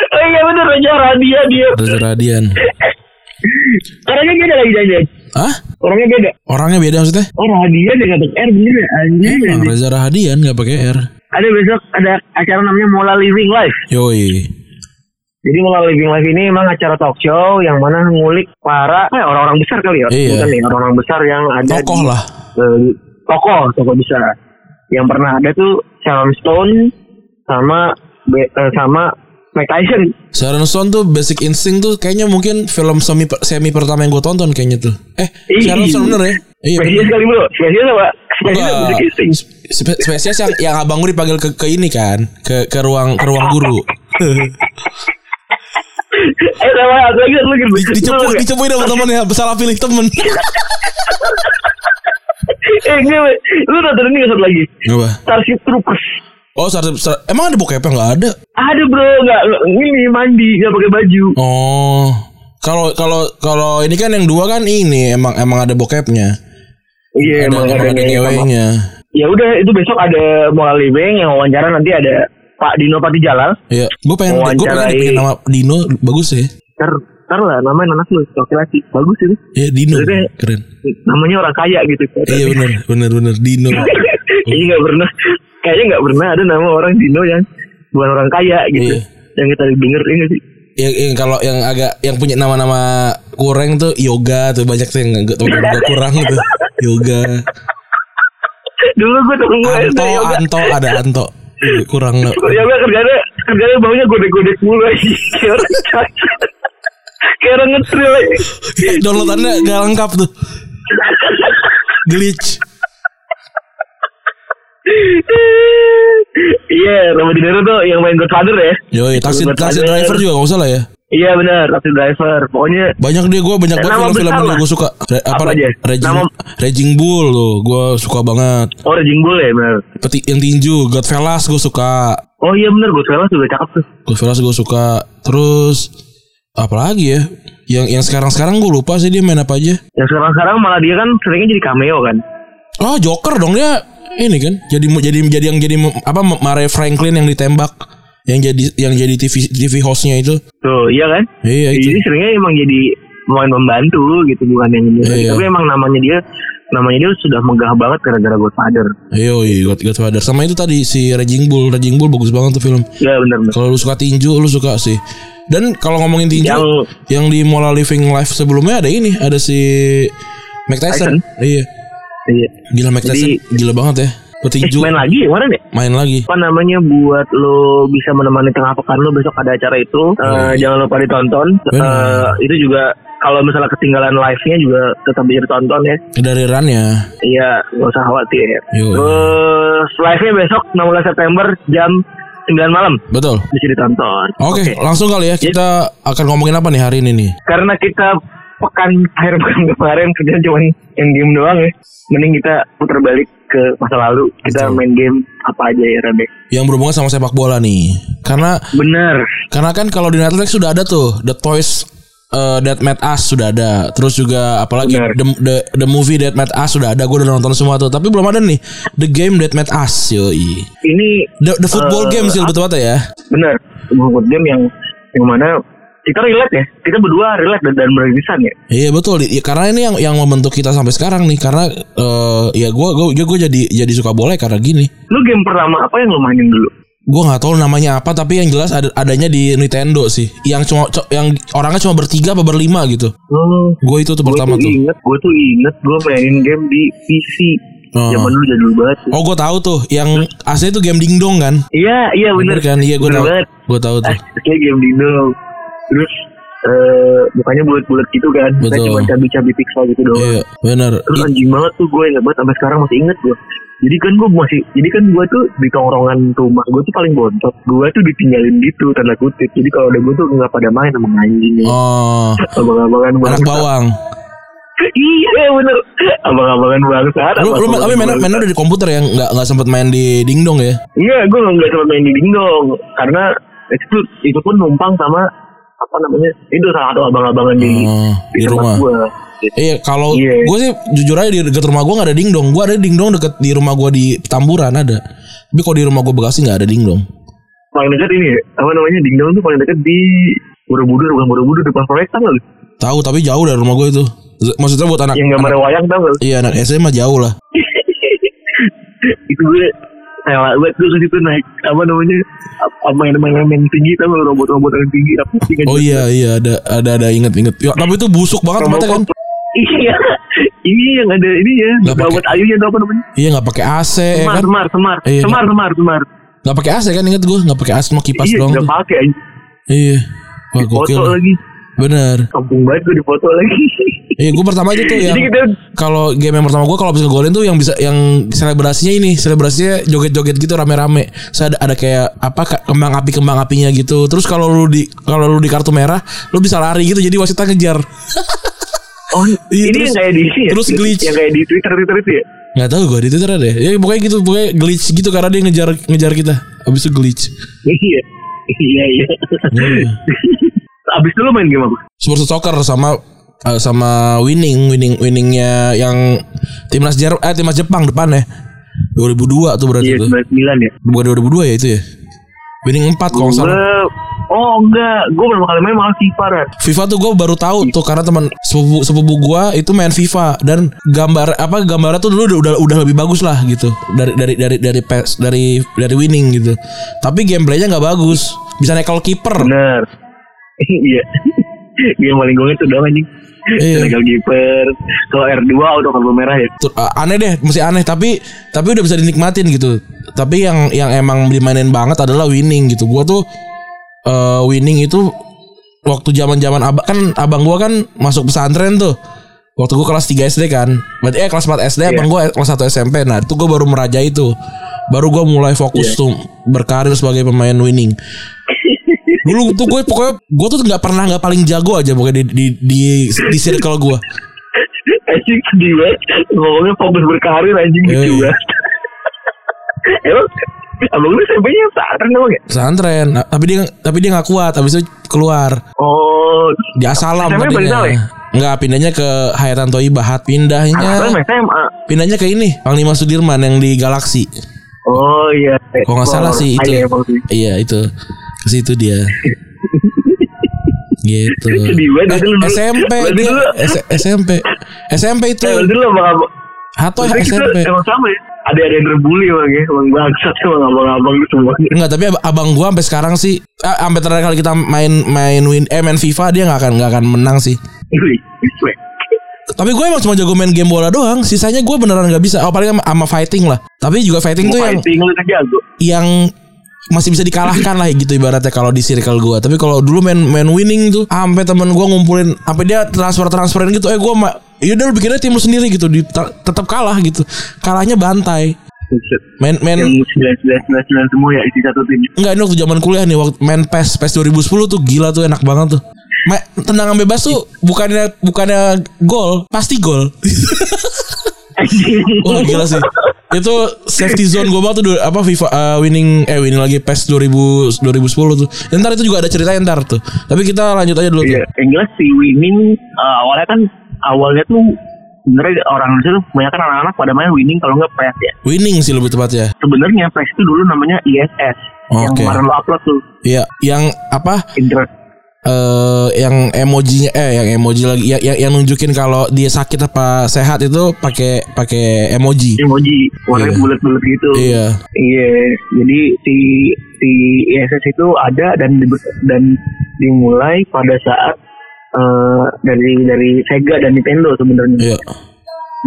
oh iya bener Reza Radian dia. Reza Rahadian. Orangnya beda lagi janjian. Hah? Orangnya beda. Orangnya beda maksudnya? Oh Radian dengan R bener ya anjing. Emang. Reza Rahadian nggak pakai R. Ada besok ada acara namanya Mola Living Life. Yoi. Jadi Mola Living Life ini emang acara talk show yang mana ngulik para eh, orang-orang besar kali ya. Iya. Bukan nih orang-orang besar yang ada Tokoh di, lah. eh, tokoh tokoh besar. Yang pernah ada tuh Sharon Stone sama eh, sama Mike Tyson. Sharon Stone tuh Basic Instinct tuh kayaknya mungkin film semi semi pertama yang gue tonton kayaknya tuh. Eh, Ih. Sharon Stone bener ya? Iya. Spesies kali bro. Spesies apa? Spesies. Basic Instinct. Spe- spesies yang yang abang gue dipanggil ke, ke ini kan, ke ke ruang ke ruang guru. Eh sama satu lagi satu lagi. Di, dicepu, dicepuin sama temen ya, salah pilih temen. Eh Be. lu nonton ini satu lagi? Apa? Starship Troopers. Oh, sar, sar- emang ada bokepnya nggak ada? Ada bro, nggak ini mandi nggak pakai baju. Oh, kalau kalau kalau ini kan yang dua kan ini emang emang ada bokepnya. Iya ada emang emang ada sama. ngewenya. Ya udah itu besok ada Mola Living yang wawancara nanti ada Pak Dino Patijalal. Iya, gue pengen gue pengen nama Dino bagus ya. Ntar lah namanya anak lu laki-laki bagus itu. Iya Dino, Maksudnya- keren. Namanya orang kaya gitu. Iya benar, benar benar Dino. Kayaknya nggak pernah, kayaknya nggak pernah ada nama orang Dino yang bukan orang kaya gitu. Iya. Yang kita denger ini sih. yang, yang kalau yang agak yang punya nama-nama kurang tuh yoga tuh banyak tuh yang enggak tahu agak kurang tuh. Yoga. Dulu gue gue Anto, yoga. Anto ada Anto. Kurang nggak? Yoga kerjanya kerjanya baunya godek-godek mulu. Kayak orang ngetril. Downloadannya gak lengkap tuh. Glitch. Iya, Robert De Niro tuh yang main Godfather ya. Yoi, taksi taksi driver juga gak usah lah ya. Iya benar, Taxi Driver. Pokoknya Banyak dia gue banyak banget film-film yang gue suka. Re- apa, Apa aja? Raging, Nama- Raging Bull tuh, gue suka banget. oh Raging Bull ya benar. Peti yang tinju, Godfellas gue suka. Oh iya benar, Goodfellas juga cakep tuh. Godfellas gue suka. Terus apa lagi ya? Yang yang sekarang-sekarang gue lupa sih dia main apa aja. Yang sekarang-sekarang malah dia kan seringnya jadi cameo kan. Oh Joker dong dia ini kan jadi jadi jadi yang jadi apa Mare Franklin yang ditembak yang jadi yang jadi TV TV hostnya itu Tuh, iya kan? iya Jadi itu seringnya emang jadi pemain membantu gitu bukan yang ini. Iya. Tapi emang namanya dia namanya dia sudah megah banget gara-gara Godfather. iya iya God, Godfather sama itu tadi si Raging Bull Raging Bull bagus banget tuh film Iya benar. kalau lu suka tinju lu suka sih dan kalau ngomongin tinju Yang- yang di Mola Living Life sebelumnya ada ini ada si Mike Tyson. Iya. Iya. Gila Mike Tyson. Jadi- Gila banget ya. Eh, Petinju main lagi ya kemarin ya? main lagi. apa namanya buat lo bisa menemani tengah pekan lo besok ada acara itu Eh, Hmm. jangan lupa ditonton. Eh, itu juga kalau misalnya ketinggalan live-nya juga tetap bisa ditonton ya Dari runnya. iya nggak usah khawatir Yo. terus live-nya besok 16 September jam 9 malam Betul. bisa ditonton Oke, langsung kali ya kita akan ngomongin apa nih hari ini nih? karena kita pekan akhir pekan kemarin kerja cuma yang game doang ya mending kita putar balik ke masa lalu kita Betul. main game apa aja ya Rade Yang berhubungan sama sepak bola nih. Karena bener karena kan kalau di Netflix sudah ada tuh The Toys uh, That Made Us sudah ada. Terus juga apalagi Benar. the, the the movie That Made Us sudah ada. Gue udah nonton semua tuh. Tapi belum ada nih The Game That Made Us. Yoi. ini The, the football Eh, game sih betul betul ya. bener sebuah game yang yang mana kita relate ya kita berdua relate dan, dan beririsan ya Iya betul. Ya, karena ini yang yang membentuk kita sampai sekarang nih. Karena eh ya gue gue gue jadi jadi suka bola ya karena gini. lu game pertama apa yang lu mainin dulu Gue nggak tahu namanya apa tapi yang jelas ada adanya di Nintendo sih. Yang cuma yang orangnya cuma bertiga apa berlima gitu. hmm, Gue itu tuh gue pertama tuh tuh. inget gue tuh inget gue mainin game di PC Oh. zaman dulu jadul banget tuh. Oh gue tahu tuh yang asli itu game dingdong kan. iya iya bener, Bener kan? Iya gue tahu. Gue tahu tuh. aslinya game Dino terus eh mukanya bulat-bulat gitu kan Kita Betul. cuma cabi-cabi pixel gitu doang Iya bener. terus anjing banget tuh gue inget banget sampai sekarang masih inget gue jadi kan gue masih jadi kan gue tuh di tongkrongan rumah gue tuh paling bontot. Gue tuh ditinggalin gitu tanda kutip. Jadi kalau ada gue tuh nggak pada main sama anjingnya Oh. Abang-abangan anak bawang. iya bener. Abang-abangan bangsa Lu, lu tapi mainnya mainnya udah di komputer ya? Nggak nggak sempet main di dingdong ya? Enggak, gue nggak sempat main di dingdong. Karena itu itu pun numpang sama apa namanya itu salah satu abang-abangan di Oh, di tempat rumah. gue. Iya kalau Iya. gue sih jujur aja di dekat rumah gue nggak ada dingdong. Gue ada dingdong deket di rumah gue di Tamburan ada. Tapi kalau di rumah gue Bekasi nggak ada dingdong. Paling dekat ini apa namanya dingdong tuh paling dekat di Borobudur bukan Borobudur depan proyek tau nggak lu? Tahu tapi jauh dari rumah gue itu. Maksudnya buat anak, Yang gambar anak wayang tau lu? iya anak SMA jauh lah. itu gue rela banget gue ke situ naik apa namanya apa yang main main tinggi lu, robot-robot yang tinggi apa sih nggak Oh iya iya ada ada ada inget inget. Ya, tapi itu busuk banget tempatnya kan. Iya, ini yang ada ini ya, robot ayunya tau apa namanya? Iya nggak pakai AC ya Semar, kan. semar, semar, Iya. semar, semar, semar. Nggak pakai AC kan inget gue nggak pakai AC cuma kipas Iya, doang. nggak pakai. Iya. Wah foto gokil. lagi Bener. kampung banget gue di foto lagi Iya gue pertama itu tuh yang kita kalau game yang pertama gue kalau bisa ngegolin tuh yang bisa yang selebrasinya ini selebrasinya joget-joget gitu rame-rame. Saya ada, ada kayak apa kembang api kembang apinya gitu. Terus kalau lu di kalau lu di kartu merah lu bisa lari gitu jadi wasitnya ngejar. oh Iya, ini terus- yang kayak di ini ya terus glitch. yang kayak di twitter twitter itu ya Nggak tahu gue di Twitter ada. Ya pokoknya gitu pokoknya glitch gitu karena dia ngejar ngejar kita. Habis itu glitch. iya iya Iya. abis itu lu main game apa? Spurs Soccer sama eh, sama winning winning winningnya yang timnas Jer eh timnas Jepang depan ya. 2002 tuh berarti iya tuh. sembilan ya. Bukan 2002 ya itu ya? Winning 4 kalau salah. Oh enggak. Gue pertama kali main malah FIFA Ran. FIFA tuh gue baru tahu tuh karena teman sepupu sepupu gue itu main FIFA dan gambar apa gambarnya tuh dulu udah udah, udah lebih bagus lah gitu. Dari dari dari dari PES dari dari winning gitu. Tapi gameplaynya nggak bagus. Bisa nekel kiper bener iya. Game paling gue itu doang anjing. Iya. Legal keeper kalau R2 auto kartu merah ya. Tuh, uh, aneh deh masih aneh. Tapi tapi udah bisa dinikmatin gitu. Tapi yang yang emang dimainin banget adalah winning gitu. Gua tuh eh, winning itu waktu zaman zaman abang kan abang gua kan masuk pesantren tuh waktu gua kelas 3 SD kan. Berarti eh kelas 4 SD abang gua kelas 1 SMP nah itu gua baru merajai itu baru gua mulai fokus tuh berkarir sebagai pemain winning. Dulu tuh gue pokoknya gue tuh nggak pernah nggak paling jago aja pokoknya di di di, di circle gue anjing sedih banget ngomongnya fokus berkarir anjing Iya, gitu iya. banget emang abang lu SMP-nya pesantren emang ya? Pesantren. Nah, tapi dia tapi dia nggak kuat habis itu keluar. Oh. Di Asalam tadinya tahu ya? nggak pindahnya ke Hayatan Toibahat pindahnya. SMA pindahnya ke ini Panglima Sudirman yang di Galaksi oh iya. Kalau nggak salah sih itu. Iya, iya itu. Ke situ dia. Gitu. Eh, SMP dia SMP SMP itu. Eh, Hato SMP emang sama ya? Ada ada yang terbully emang ya? Emang bangsat emang abang-abang lu semuanya Enggak, tapi ab- abang gua sampai sekarang sih ah, sampai terakhir kali kita main main win eh main FIFA dia nggak akan nggak akan menang sih. Tapi gue emang cuma jago main game bola doang. Sisanya gue beneran nggak bisa. Oh paling sama, sama fighting lah. Tapi juga fighting tuh yang Fighting lu kan jago. yang masih bisa dikalahkan lah gitu ibaratnya kalau di circle gue. Tapi kalau dulu main main winning tuh, sampai temen gue ngumpulin, sampai dia transfer transferin gitu. Eh gue mah, yaudah lu bikinnya tim lu sendiri gitu. Di, tetap kalah gitu. Kalahnya bantai. Main main Yang 1999 semua ya isi satu tim. Enggak ini waktu zaman kuliah nih waktu main PES PES 2010 tuh gila tuh enak banget tuh. Ma tendangan bebas tuh bukannya bukannya gol, pasti gol. Wah gila sih. Itu safety zone gue banget tuh apa FIFA eh, winning eh winning lagi PES 2000 2010 tuh. Ya, Ntar itu juga ada ceritanya ntar tuh. Tapi kita lanjut aja dulu tuh. Iya, yang jelas si winning eh, awalnya kan awalnya tuh sebenarnya orang Indonesia tuh banyak kan anak-anak pada main winning kalau nggak PES ya. Winning sih lebih tepatnya. Sebenarnya PES itu dulu namanya ISS yang Oke. kemarin lo upload tuh Iya, yang apa? internet. Eh yang emojinya eh yang emoji lagi ya, yang, yang nunjukin kalau dia sakit apa sehat itu pakai pakai emoji. emoji Iya. warnanya bulat-bulat gitu. Iya. Iya, jadi si si ISS itu ada dan di- dan dimulai pada saat eh, dari dari Sega dan Nintendo sebenarnya. Iya.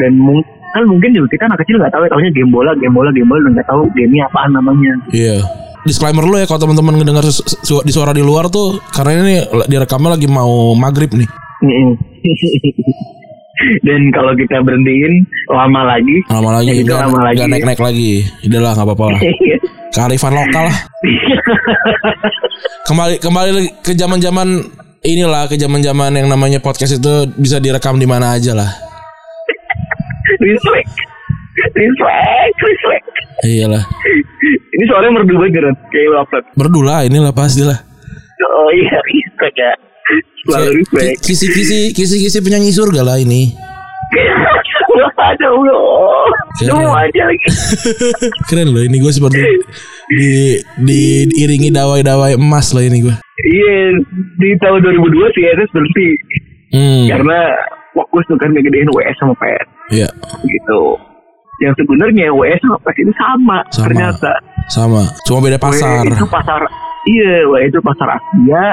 Dan mung- kan mungkin juga kita anak kecil nggak tahu ya tahunya game bola, game bola, game bola nggak tahu gamenya apaan namanya. Iya. Disclaimer dulu ya kalau teman-teman ngedengar su- su- di suara di luar tuh karena ini direkamnya lagi mau maghrib nih. Dan kalau kita berhentiin lama lagi, Lama lagi Ya, lama lagi. nggak naik-naik lagi. Udahlah nggak apa-apa lah. Kearifan lokal lah. Kembali kembali ke zaman-zaman inilah ke zaman-zaman yang namanya podcast itu bisa direkam di mana aja lah. respect, respect, respect. Iyalah. Ini soalnya merdu banget kan, kayak lo upload. Berdua inilah pastilah. Oh iya, respect ya. Selalu respect. Kisi-kisi kisi-kisi penyanyi surga lah ini. Ada. Keren. Semua aja lagi. Keren loh ini gue seperti di, di diiringi dawai-dawai emas lah ini gue. Iya, di tahun 2002 sih SS berhenti Hmm. karena fokus tuh kan ngegedein WS sama PS Iya. gitu. Yang sebenarnya WS sama PS itu sama, Sama. ternyata. Sama. Cuma beda pasar. WS itu pasar iya, WS itu pasar Asia,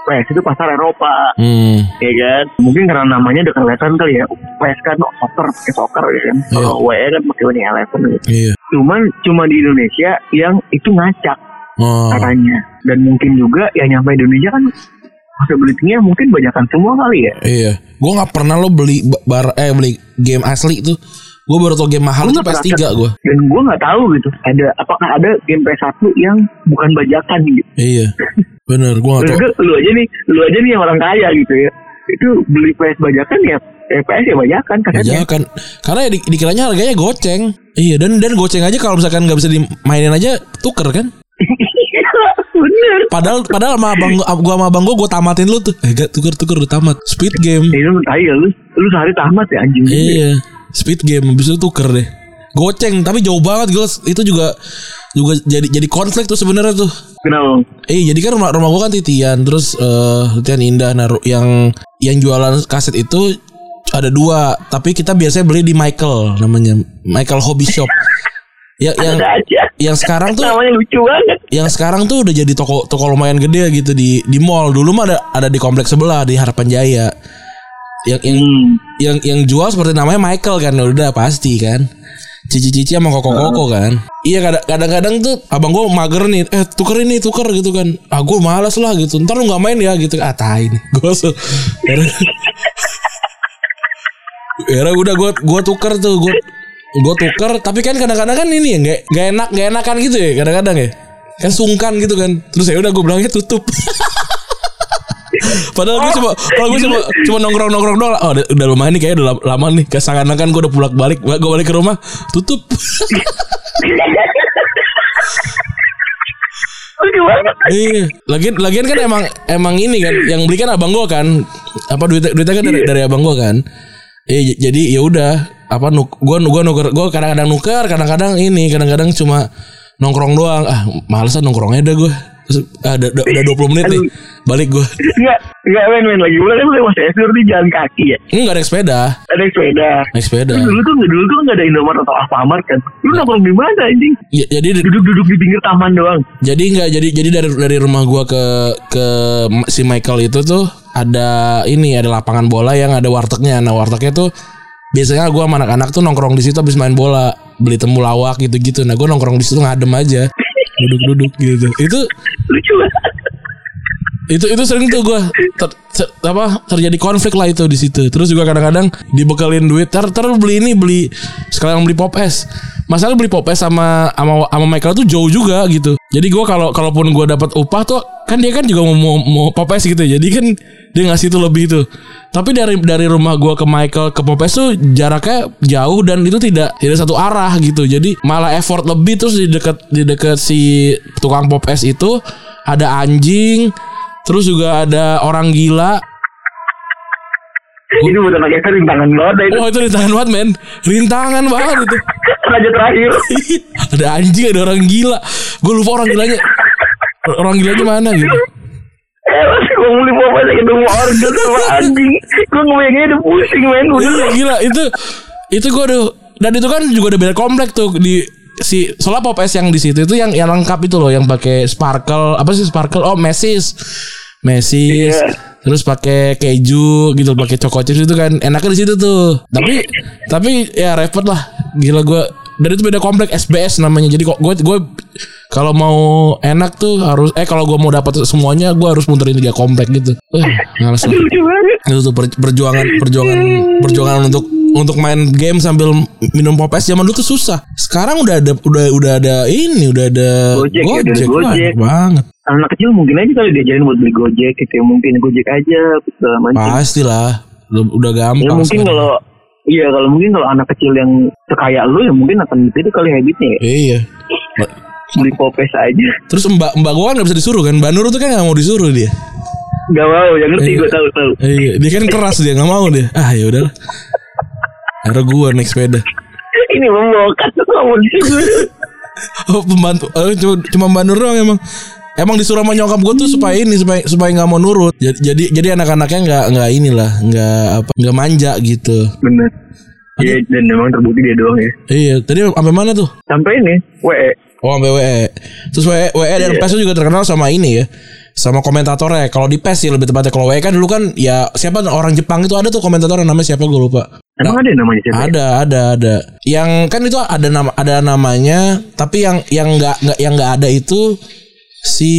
PS itu pasar Eropa. Hmm. ya kan mungkin karena namanya udah kelihatan kali ya PS kan soccer pakai soccer ya kan Iya. kalau WE kan pakai Winning Eleven gitu Iya. cuman cuma di Indonesia yang itu ngacak Oh. katanya dan mungkin juga yang nyampe Indonesia kan possibility-nya mungkin banyakan semua kali ya Iya. Gue nggak pernah lo beli ba- bar eh beli game asli tuh. Gue baru tau game mahal Gua itu nggak PS3 pernah gue. dan gue nggak tahu gitu ada apakah ada game PS1 yang bukan bajakan gitu Iya. Bener. Gue Terus tau. lu, lu aja nih lu aja nih yang orang kaya gitu ya itu beli PS bajakan ya eh, PS ya bajakan katanya kan. Karena ya di, dikiranya harganya goceng. Iya. Dan dan goceng aja kalau misalkan nggak bisa dimainin aja tuker kan. bener Padahal padahal sama abang gua sama abang gua gua tamatin lu tuh. Eh gak tuker tuker udah tamat. Speed game. Ya lu tai ya lu lu sehari tamat ya anjing. Iya. Speed game habis itu tuker deh. Goceng tapi jauh banget guys. Itu juga juga jadi jadi konflik tuh sebenarnya tuh. Kenapa? Eh jadi kan rumah rumah gua kan titian terus eh titian indah naruh yang yang jualan kaset itu ada dua tapi kita biasanya beli di Michael namanya Michael Hobby Shop. Ya, yang aja. yang sekarang tuh Namanya lucu banget. yang sekarang tuh udah jadi toko toko lumayan gede gitu di di mall. Dulu mah ada ada di kompleks sebelah di Harapan Jaya. Yang yang Hmm. yang yang jual seperti namanya Michael kan udah pasti kan. Cici-cici sama koko-koko kan. Iya kadang- kadang-kadang tuh abang gua mager nih, eh tuker ini tuker gitu kan. Ah gua malas lah gitu. Ntar lu nggak main ya gitu. Ah tai nih. So, Ya udah gua gua tuker tuh gua gua tuker tapi kan kadang-kadang kan ini ya nggak nggak enak nggak enakan gitu ya kadang-kadang ya kan sungkan gitu kan terus ya udah gue bilangnya tutup Padahal gue cuma, kalau gue cuma, cuma nongkrong nongkrong doang. Oh, udah, udah lumayan nih, kayaknya udah la- lama nih. Kesangan kan gue udah pulang balik, gue balik ke rumah, tutup. Iya, lagian, lagian kan emang, emang ini kan, yang beli kan abang gue kan, apa duitnya, duitnya kan dari, dari abang gue kan. J- jadi ya udah, apa nuk, gue gue nuker, gue kadang-kadang nuker, kadang-kadang ini, kadang-kadang cuma nongkrong doang. Ah, malesan nongkrongnya dah gue. Terus, ah, udah, udah, udah 20 menit nih, balik gue. Enggak, enggak main main lagi. Mulai mulai masih SD di jalan kaki ya. Enggak naik sepeda, Ada sepeda. naik sepeda. Terus dulu tuh dulu tuh nggak ada Indomaret atau Alfamart kan. Lu nongkrong di mana anjing? Ya, jadi Duduk-duduk di pinggir taman doang. Jadi nggak jadi jadi dari dari rumah gua ke ke si Michael itu tuh ada ini ada lapangan bola yang ada wartegnya. Nah wartegnya tuh biasanya gue sama anak-anak tuh nongkrong di situ habis main bola beli temulawak gitu-gitu. Nah gue nongkrong di situ ngadem aja duduk-duduk gitu. Itu Lucu banget. itu itu sering tuh gue ter, ter- apa terjadi konflik lah itu di situ terus juga kadang-kadang dibekelin duit ter ter beli ini beli sekalian beli pop es masalah beli pop es sama sama sama Michael tuh jauh juga gitu jadi gue kalau kalaupun gue dapat upah tuh kan dia kan juga mau mau, mau pop es gitu jadi kan dia ngasih itu lebih tuh tapi dari dari rumah gue ke Michael ke pop es tuh jaraknya jauh dan itu tidak tidak satu arah gitu jadi malah effort lebih terus di dekat di dekat si tukang pop es itu ada anjing Terus juga ada orang gila. Ini anak SMA rintangan banget itu. Oh itu rintangan banget men. Rintangan banget itu. Raja terakhir. ada anjing, ada orang gila. Gue lupa orang gilanya. Orang gilanya mana gitu. Eh masih gue beli papa saya ketemu organ sama anjing. Gue ngebayangnya udah pusing men. Udah Iya gila itu. Itu gue aduh. Dan itu kan juga ada beda komplek tuh di si soalnya pop es yang di situ itu yang yang lengkap itu loh yang pakai sparkle apa sih sparkle oh mesis mesis Iya. terus pakai keju gitu pakai choco chips itu kan enaknya di situ tuh tapi tapi ya repot lah gila gue dan itu beda komplek SBS namanya jadi kok gue gue kalau mau enak tuh harus eh kalau gue mau dapat semuanya gue harus muterin tiga komplek gitu eh males lah itu tuh per- perjuangan perjuangan perjuangan untuk untuk main game sambil minum pop es zaman dulu tuh susah. Sekarang udah ada udah udah ada ini udah ada Gojek ya, udah ada Wah, Gojek. banget. Anak kecil mungkin aja kali diajarin buat beli gojek gitu ya. Mungkin gojek aja segala macam. Pastilah udah, udah Ya gampang. mungkin kalau Iya kalau mungkin kalau anak kecil yang sekaya lu ya mungkin akan gitu kali habitnya ya. iya. Beli popes aja. Terus mbak mbak gua kan nggak bisa disuruh kan. Mbak Nur tuh kan nggak mau disuruh dia. Gak mau, yang ngerti Iya. gue tahu tahu. Iya, dia kan keras dia nggak mau dia. Ah ya udahlah. Akhirnya gua naik sepeda. Ini membokat tuh kamu di sini. Oh pembantu, eh, cuma, cuma mbak Nur doang emang. Emang disuruh sama nyokap gue tuh supaya ini supaya supaya nggak mau nurut. Jadi jadi, jadi anak-anaknya nggak nggak inilah nggak apa nggak manja gitu. Bener. Iya dan memang terbukti dia doang ya. Iya, tadi sampai mana tuh? Sampai ini, WE. Oh, sampai WE. Terus WE, WE dan Iya. PES tuh juga terkenal sama ini ya. Sama komentatornya. Kalau di PES sih lebih tepatnya kalau WE kan dulu kan ya siapa orang Jepang itu ada tuh komentatornya namanya siapa gue lupa. Emang ada namanya siapa? ya? Ada, ada, ada. Yang kan itu ada nama ada namanya, tapi yang yang nggak nggak yang nggak ada itu si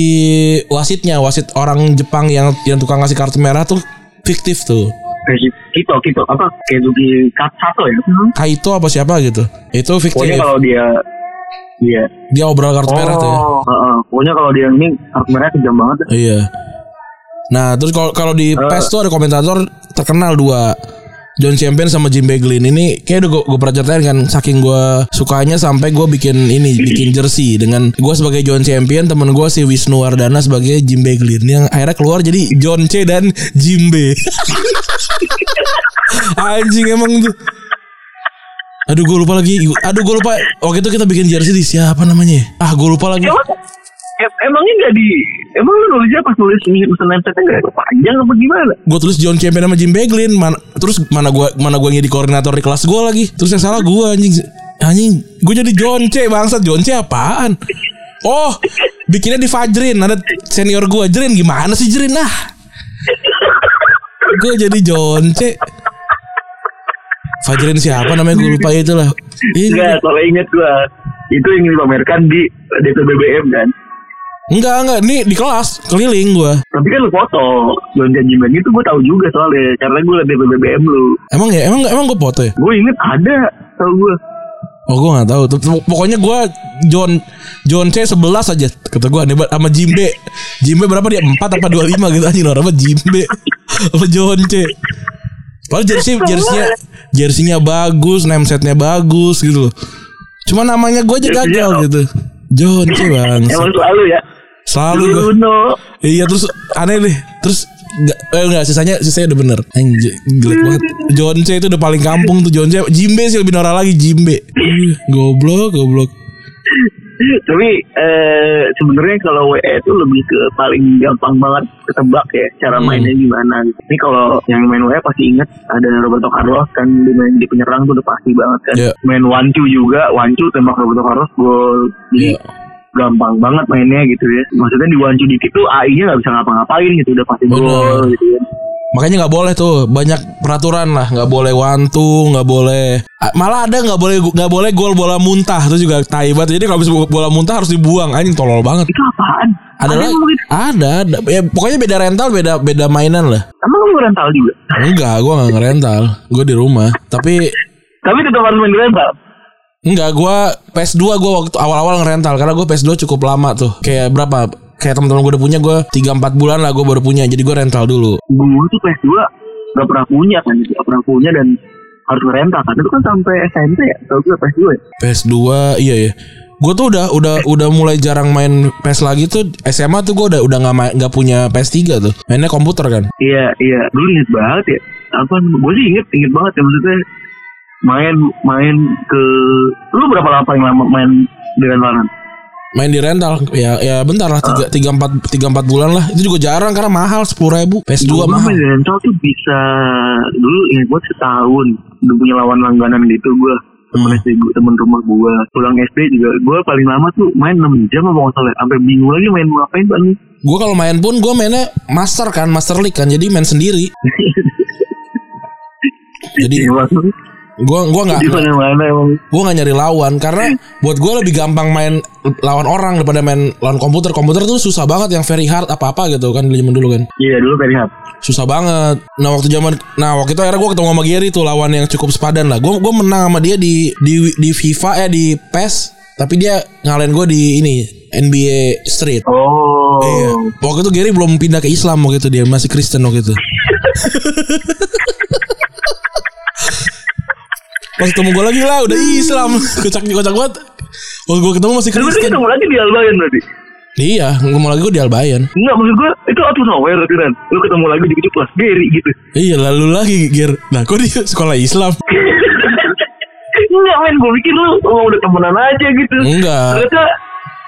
wasitnya, wasit orang Jepang yang yang tukang ngasih kartu merah tuh fiktif tuh. Kayak Kito, Kito apa? Kezuki Katsato ya? Hmm. Kaito apa siapa gitu. Itu fiktif. Pokoknya kalau dia Iya. Dia obral kartu merah tuh ya. Oh, heeh. pokoknya kalau dia ini kartu merah kejam banget. Iya. Nah, terus kalau kalau di PES tuh ada komentator terkenal dua. John Champion sama Jim Beglin ini kayak udah gue, gue pernah ceritain kan saking gue sukanya sampai gue bikin ini bikin jersey dengan gue sebagai John Champion temen gue si Wisnu Wardana sebagai Jim Beglin. Yang akhirnya keluar jadi John C dan Jim B. Anjing emang tuh. Aduh gue lupa lagi. Aduh gue lupa. Waktu itu kita bikin jersey di siapa namanya ya? ah gue lupa lagi em- emangnya nggak di emang lu nulisnya pas nulis pesan website nggak panjang apa gimana? gue tulis John Champion sama Jim Beglin mana, terus mana gua mana gua jadi koordinator di kelas gua lagi. Terus yang salah gua anjing. Anjing gue jadi John C bangsat. John C apaan? Oh bikinnya di Fajrin ada senior gua. Jrin gimana sih Jrin? Nah gue jadi John C. Fajrin siapa namanya? Gue lupa itu lah Ih, Enggak, soalnya inget gua itu ingin dipamerkan di DPBBM kan. Enggak enggak nih di kelas keliling gua Tapi kan lu foto John Janjiman itu gue tahu juga soalnya karena gue liat DPBBM lu. emang ya emang emang gue foto ya Gue inget ada tau gue. Oh gue gak tuh, Pokoknya gue John John C 11 aja kata gue aneh banget sama Jimbe. Jimbe berapa dia 4 apa 25 gitu anjing orang apa Jimbe. Apa John C. Padahal jersey jersinya jersinya bagus, name setnya bagus gitu loh. Cuma namanya gue aja gagal gitu. John C bang. Emang selalu ya. Selalu gue. Bruno. Iya terus aneh deh. Terus Enggak, eh enggak sisanya sisanya udah bener Anjir, jelek banget John C itu udah paling kampung tuh John C Jimbe sih lebih norak lagi Jimbe Goblok goblok Tapi eh, sebenarnya kalau WE itu lebih ke paling gampang banget ketebak ya cara Hmm. mainnya gimana. gitu. Ini kalau yang main WE pasti inget ada Roberto Carlos kan di main di penyerang tuh udah pasti banget kan. Iya. Main Wancu juga, Wancu tembak Roberto Carlos gol. Jadi Iya. Gampang banget mainnya gitu ya. Maksudnya di Wancu dikit tuh AI-nya nggak bisa ngapa-ngapain gitu udah pasti gol gitu ya. Makanya nggak boleh tuh banyak peraturan lah, nggak boleh wantu, nggak boleh Ah, malah ada nggak boleh nggak boleh gol bola muntah itu juga tai banget. Jadi kalau bola muntah harus dibuang. Anjing tolol banget. Itu apaan? Ada lagi? Ada, ada. Ya, pokoknya beda rental, beda beda mainan lah. Emang kamu rental juga? Enggak, gua nggak ngerental. Gua di rumah. Tapi Tapi tetap harus main di rental. Enggak, gua PS2 gua waktu awal-awal ngerental karena gua PS2 cukup lama tuh. Kayak berapa? Kayak teman-teman gue udah punya gue 3 4 bulan lah gue baru punya. Jadi gue rental dulu. Gue tuh PS2 gak pernah punya kan, gak pernah punya dan harus rental kan. Itu kan sampai SMP ya, tau gue PS2 ya. PS2 iya ya. Gue tuh udah udah udah mulai jarang main PS lagi tuh SMA tuh gue udah udah nggak nggak punya PS3 tuh. Mainnya komputer kan. Iya, iya. Dulu inget banget ya. Apa, gue sih inget, inget banget ya maksudnya main main ke lu berapa lama paling lama main di rentalan? Main di rental? Ya ya bentar lah tiga tiga empat tiga empat bulan lah. Itu juga jarang karena mahal sepuluh ribu. PS2 Gua mahal. main di rental tuh bisa dulu inget buat setahun udah punya lawan langganan gitu gue temen SD gue temen rumah gue pulang SD juga gue paling lama tuh main 6 jam apa nggak salah sampai bingung lagi main ngapain bang gue kalau main pun gue mainnya master kan master league kan jadi main sendiri. Jadi Iya, gue gua nggak gue nggak nyari lawan karena buat gue lebih gampang main lawan orang daripada main lawan komputer. Komputer tuh susah banget yang very hard apa apa gitu kan zaman dulu kan. Iya dulu very hard. Susah banget. Nah waktu zaman nah waktu itu akhirnya gue ketemu sama Gary tuh lawan yang cukup sepadan lah. Gue gue menang sama dia di di di FIFA ya di PES tapi dia ngalahin gue di ini NBA Street. Oh. Iya. Waktu itu Gary belum pindah ke Islam waktu itu dia masih Kristen waktu itu. Pas ketemu gue lagi lah udah Islam kocak kocak banget. Waktu gue ketemu masih Kristen. ketemu lagi di Albayan berarti Iya, ngomong lagi gue di Albayan. Enggak maksud gue itu out of nowhere berarti kan Lu ketemu lagi di kecil kelas Gary gitu Iya, lalu lagi Ger. Nah, kok dia sekolah Islam? Enggak men gue pikir lu oh, udah temenan aja gitu Enggak. Ternyata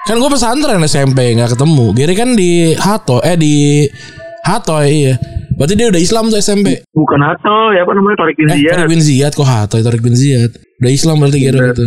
Kan gue pesantren SMP nggak ketemu. Gary kan di Hato, eh di Hato iya. Berarti dia udah Islam tuh SMP. bukan Hato ya apa namanya Torik bin Eh, Ziyad Tarik bin Ziyad kok Hato, Tarik bin Ziyad. Udah Islam berarti Bener. gitu.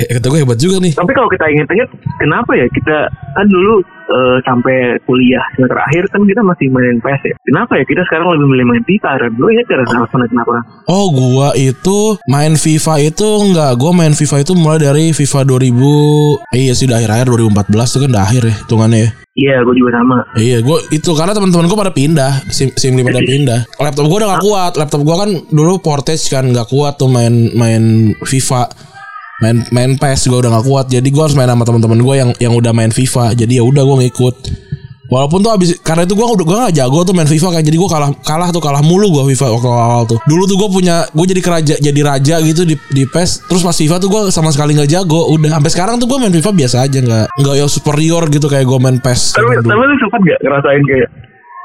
Eh, kata gue hebat juga nih. Tapi kalau kita inget-inget kenapa ya kita kan dulu eh, sampai kuliah semester akhir kan kita masih main PS ya. Kenapa ya kita sekarang lebih milih main FIFA kan? Lu inget kan alasannya kenapa? Oh gua itu main FIFA itu enggak Gua main FIFA itu mulai dari FIFA 2000 eh, Iya sih udah akhir-akhir 2014 itu kan udah akhir ya hitungannya ya Iya, gue juga sama. Iya gua itu karena teman-teman gua pada pindah Sim, sim pada pindah. Laptop gua udah gak kuat Laptop gua kan dulu portage kan gak kuat tuh main main FIFA main main PES gua udah gak kuat. Jadi gua harus main sama teman-teman gua yang yang udah main FIFA. Jadi ya udah gua ngikut Walaupun tuh abis karena itu gua udah gua gak jago tuh main FIFA kan jadi gua kalah kalah tuh kalah mulu gua FIFA waktu awal tuh. Dulu tuh gua punya gua jadi keraja jadi raja gitu di di PES terus pas FIFA tuh gua sama sekali nggak jago. Udah sampai sekarang tuh gua main FIFA biasa aja nggak nggak yang superior gitu kayak gua main PES. Tapi, tapi lu sempat gak ngerasain kayak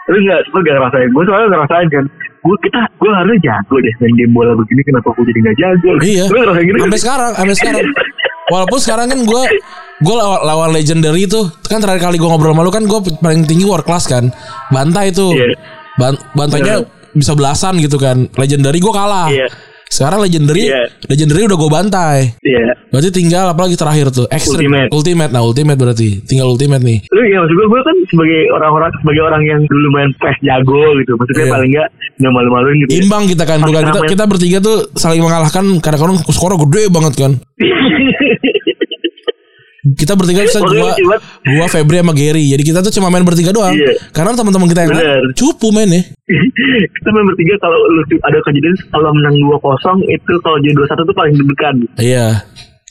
Lu gak sempat gak ngerasain Gue soalnya ngerasain kan Gue kita Gue harusnya jago deh Main game bola begini Kenapa gue jadi gak jago Iya. Lu ngerasain gitu Sampai sekarang, sampai sekarang. Walaupun sekarang kan gue gue lawan, lawan legendary itu kan terakhir kali gue ngobrol sama lu kan gue paling tinggi war class kan. Bantai itu Iya. Ban- bantainya bisa belasan gitu kan. Legendary gue kalah. Iya. sekarang legendary Iya. legendary udah gue bantai. Iya. Berarti tinggal apalagi terakhir tuh. Extreme. Ultimate. ultimate. Nah ultimate berarti. Tinggal ultimate nih. Lu ya maksud gue Gue kan sebagai orang-orang Sebagai orang yang dulu main PES jago gitu. Maksudnya Iya. paling gak Gak malu-maluin gitu ya. imbang kita kan bukan kita, kita bertiga tuh saling mengalahkan kadang-kadang skornya gede banget kan kita bertiga bisa gua lucu gua Febri sama Gary. Jadi kita tuh cuma main bertiga doang. Iya. karena teman-teman kita yang Bener. cupu mainnya. Kita main bertiga Kalau lu ada kejadian Kalau menang 2-0 Itu kalau jadi 2-1 tuh paling deg-degan. Iya.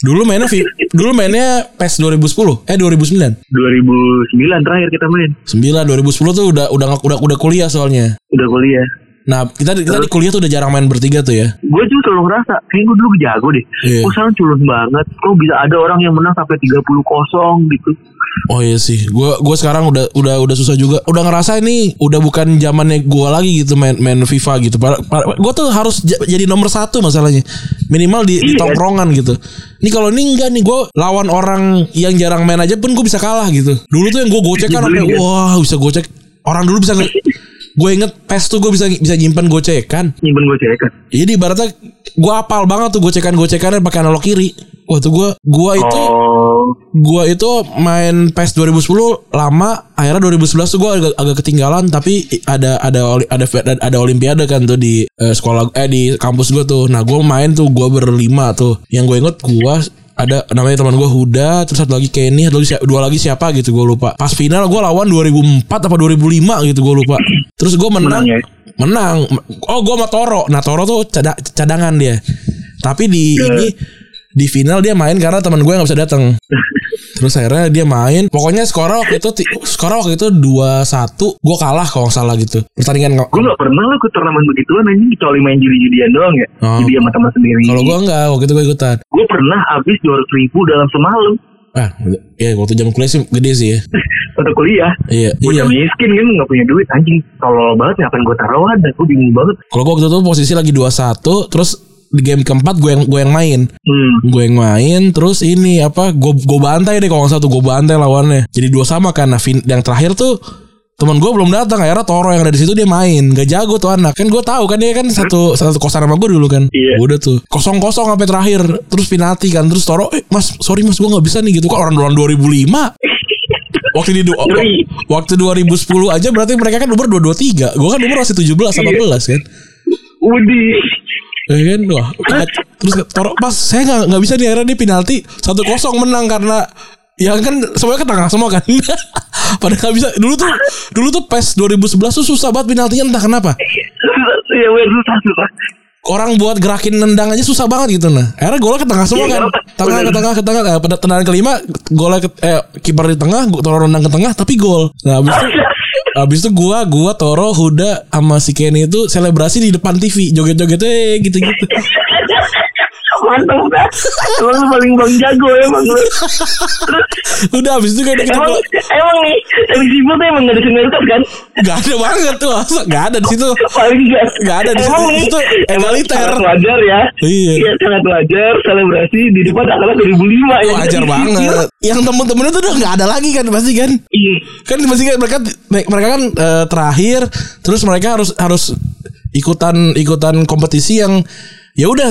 Dulu mainnya vi- dulu mainnya PES 2010 eh 2009 2009 terakhir kita main. 9 2010 tuh udah udah udah udah kuliah soalnya. Udah kuliah nah kita kita di kuliah tuh udah jarang main bertiga tuh ya gue juga selalu ngerasa kayak gue dulu jago deh Iya. kok sekarang culun banget kok bisa ada orang yang menang sampai 30 kosong gitu Oh iya sih, gua gua sekarang udah udah udah susah juga. Udah ngerasa ini udah bukan zamannya gua lagi gitu main main FIFA gitu. Gua tuh harus jadi nomor satu masalahnya. Minimal di, di Iya. tongkrongan gitu. Ini kalau ini enggak nih gua lawan orang yang jarang main aja pun gua bisa kalah gitu. Dulu tuh yang gua gocek kan sampai Nyebelin, kan? wah bisa gocek. Orang dulu bisa Gue inget PES tuh gue bisa bisa nyimpan gocekan. nyimpen gue kan Jadi ibaratnya gue apal banget tuh gocekan-gocekannya pakai analog kiri. Wah tuh gue gua itu oh Gua itu main PES 2010 lama, akhirnya 2011 tuh gua agak, agak ketinggalan tapi ada ada ada ada, ada olimpiade kan tuh di eh, sekolah eh di kampus gua tuh. Nah, gua main tuh gua berlima tuh. Yang gue inget gua ada namanya teman gua Huda, terus satu lagi Kenny, satu lagi dua lagi siapa gitu gua lupa. Pas final gua lawan 2004 apa 2005 gitu gua lupa. Terus gua menang. Menang ya? Menang. Oh, gua sama Toro. Nah, Toro tuh cada- cadangan dia. Tapi di ini di final dia main karena teman gue nggak bisa datang. Terus akhirnya dia main. Pokoknya skornya waktu itu skornya waktu itu 2-1. Gue kalah kalau nggak salah gitu. Pertandingan nggak- Gue gak pernah lo ikut turnamen begituan anjing kecuali main judi-judian doang ya. Oh. Judi sama teman sendiri. kalau gue enggak, waktu itu gue ikutan. Gue pernah habis 200 ribu dalam semalam Ah, ya waktu jam kuliah sih gede sih ya. untuk kuliah. Iya, Gue iya. miskin kan gak punya duit anjing. Tolol banget ngapain gue taruhan dan gue bingung banget. Kalau gue waktu itu posisi lagi 2-1, terus di game keempat gue yang gue yang main. Hmm. Gue yang main terus ini apa gue gue bantai deh kalau tuh gue bantai lawannya. Jadi dua sama kan. Nah, fin- yang terakhir tuh teman gue belum datang akhirnya Toro yang ada di situ dia main gak jago tuh anak kan gue tahu kan dia kan satu satu kosan sama gue dulu kan Iya. udah tuh kosong kosong sampai terakhir terus penalti kan terus Toro eh mas sorry mas gue nggak bisa nih gitu kan orang orang 2005 waktu di du- waktu 2010 aja berarti mereka kan umur 223 gue kan umur masih 17 18 kan Udi. Ya kan? Wah terus Toro pas saya nggak nggak bisa nih akhirnya dia penalti satu kosong menang karena ya kan semuanya ke tengah semua kan. Padahal nggak bisa. Dulu tuh dulu tuh PES 2011 tuh susah banget penaltinya entah kenapa. Iya bener susah susah. orang buat gerakin nendang aja susah banget gitu nah. Akhirnya golnya ke tengah semua Iya, kan. bener. tengah ke tengah ke tengah. Eh, pada tendangan kelima golnya ke eh kiper di tengah gua Toro nendang ke tengah tapi gol. Nah habis itu Habis itu gua, gua Toro, Huda sama si Kenny itu selebrasi di depan TV, joget-joget eh gitu-gitu. Mantap dah. Emang lu paling bang jago emang lu. Udah habis itu kan kita Emang emang nih dari Sibu tuh emang gak ada senioritas kan? Gak ada banget tuh, masa gak ada di situ. Paling gak. Nggak ada di Emang situ. nih, Itu emang egaliter. sangat wajar ya. Iya. sangat wajar selebrasi di depan angkatan 2005 ya. Wajar banget. Yang temen-temennya tuh udah gak ada lagi kan pasti kan. Iya. Kan pasti kan mereka mereka kan eh, terakhir, terus mereka harus harus ikutan ikutan kompetisi yang ya udah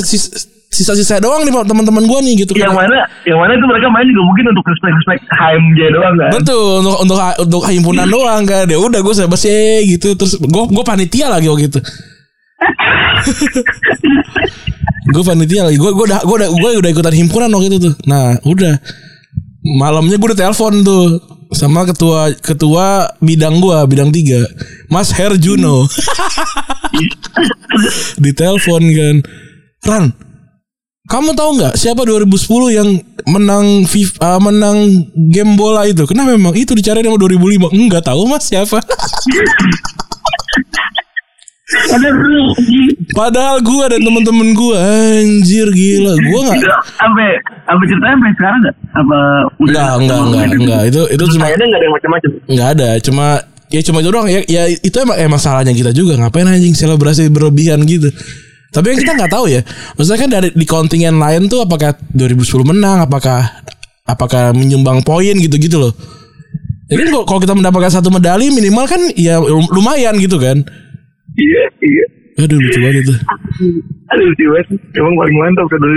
sisa-sisa doang nih teman-teman gua nih gitu Yang kan. mana yang mana itu mereka main juga mungkin untuk respect-respect HMJ doang kan. Betul untuk untuk untuk himpunan doang kan. Ya udah gue sama sih gitu terus gue gue panitia lagi waktu itu. gue panitia lagi. Gue gue udah gue udah gue udah ikutan himpunan waktu itu tuh. Nah udah malamnya gue udah telepon tuh sama ketua ketua bidang gue bidang tiga Mas Herjuno. Ditelepon kan. Ran, kamu tahu nggak siapa 2010 yang menang FIFA, menang game bola itu? Kenapa memang itu dicari nama 2005? Enggak tahu mas siapa. Ada Padahal gua dan temen-temen gua anjir gila. Gua nggak sampai sampai ceritanya sampai sekarang enggak? Apa enggak enggak enggak enggak itu itu cuma Kayaknya enggak ada yang macam-macam. enggak ada cuma ya cuma itu doang ya, ya itu emang emang salahnya kita juga ngapain anjing selebrasi berlebihan gitu tapi yang kita nggak tahu ya. Maksudnya kan dari di kontingen lain tuh apakah 2010 menang apakah apakah menyumbang poin gitu-gitu loh. Jadi kalau- kalau kita mendapatkan satu medali minimal kan ya lumayan gitu kan. Iya, iya. aduh lucu banget itu. Aduh sih Wes, emang paling mantap kan dulu.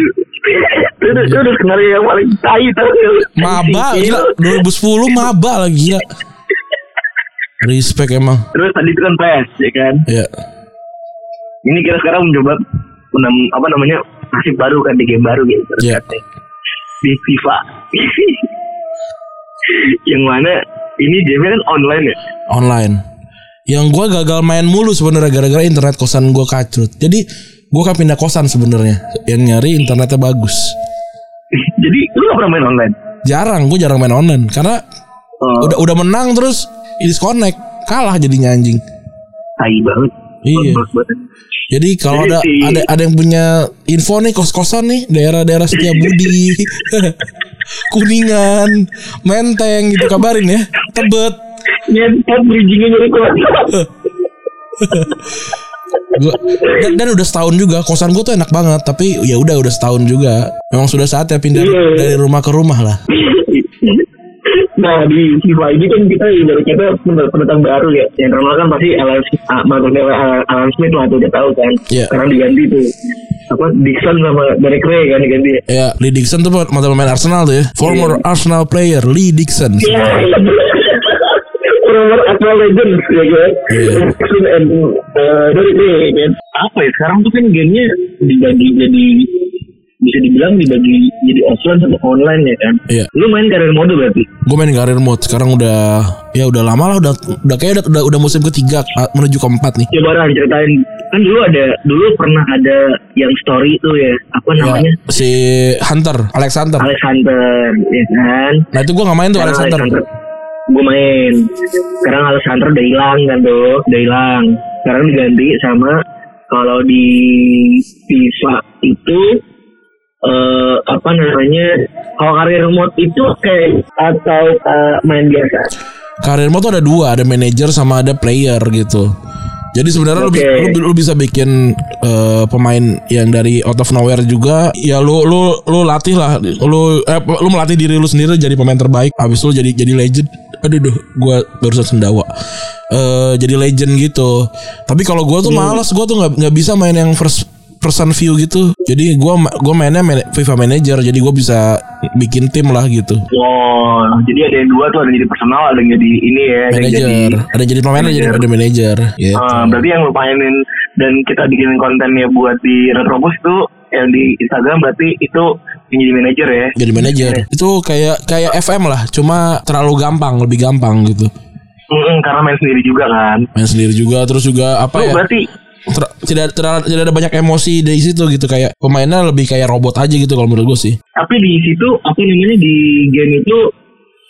Itu udah skenario yang paling tai tau maba gila. 2010 maba lah gila. Respect emang. Terus tadi itu kan PES, ya kan? ya Ini kita sekarang mencoba menam- apa namanya nasib baru kan di game baru gitu. Iya. Di FIFA. yang mana ini game kan online ya? online. Yang gua gagal main mulu sebenarnya gara-gara internet kosan gua kacrut. Jadi gua kan pindah kosan sebenarnya. Yang nyari internetnya bagus. Jadi lu gak pernah main online? Jarang, gua jarang main online karena Oh, udah udah menang terus disconnect, kalah jadinya anjing. tai banget. Iya. Jadi kalau Jadi ada si- ada ada yang punya info nih kos-kosan nih daerah-daerah Setiabudi, Kuningan, Menteng gitu kabarin ya. Tebet. Nyentot bridgingnya jadi kuat. Gua, dan, dan udah setahun juga kosan gue tuh enak banget tapi ya udah udah setahun juga memang sudah saatnya pindah Iya. dari rumah ke rumah lah Nah di FIFA ini kan kita ibarat kita pendatang baru ya. Yang terkenal kan pasti Alan, ah, mantan dewa Alan, Smith lah tuh udah tahu kan. Iya. Sekarang diganti tuh apa Dixon sama Derek Ray kan diganti. Ya, Lee Dixon tuh mantan pemain Arsenal tuh ya. Former Arsenal player Lee Dixon. Iya. Former Arsenal Legends ya kan. Iya. Dixon and uh, Derek Ray ya kan. Apa ya sekarang tuh kan gamenya dibagi jadi bisa dibilang dibagi jadi offline sama online ya kan. Iya. Lu main karir mode berarti? Gue main karir mode sekarang udah ya udah lama lah udah udah kayak udah, udah, udah musim ketiga menuju keempat nih. Coba Ran ceritain kan dulu ada dulu pernah ada yang story itu ya apa namanya Ya, si Hunter, Alexander. Alexander ya kan Nah itu gue nggak main tuh Alexander. gue main sekarang Alexander udah hilang kan tuh udah hilang sekarang diganti sama kalau di FIFA itu eh apa namanya kalau karir mode itu kayak atau eh, main biasa Karir mode tuh ada dua, ada manager sama ada player gitu. Jadi sebenarnya lu, bi- Oke. lu, lu bisa bikin eh, pemain yang dari out of nowhere juga. Ya lu lu lu latih lah, lu eh, lu melatih diri lu sendiri jadi pemain terbaik. Habis lu jadi jadi legend. Aduh duh, gua barusan sendawa. Eh jadi legend gitu. Tapi kalau gua tuh males, gua tuh nggak nggak bisa main yang first person view gitu. Jadi gua ma- gua mainnya man- FIFA Manager, jadi gua bisa bikin tim lah gitu. Oh, jadi ada yang dua tuh ada yang jadi personal, ada yang jadi ini ya, ada yang jadi Manager, ada yang jadi pemain, ada yang jadi manager. Gitu. Ah, berarti yang lu mainin dan kita bikin kontennya buat di Retrobus itu yang di Instagram berarti itu yang jadi manajer ya. jadi manajer itu kayak kayak FM lah cuma terlalu gampang lebih gampang gitu Mm-mm, karena main sendiri juga kan. main sendiri juga terus juga apa Lu ya berarti ter- tidak, tidak tidak ada banyak emosi dari situ gitu. Kayak pemainnya lebih kayak robot aja gitu kalau menurut gue sih. Tapi di situ apa namanya di game itu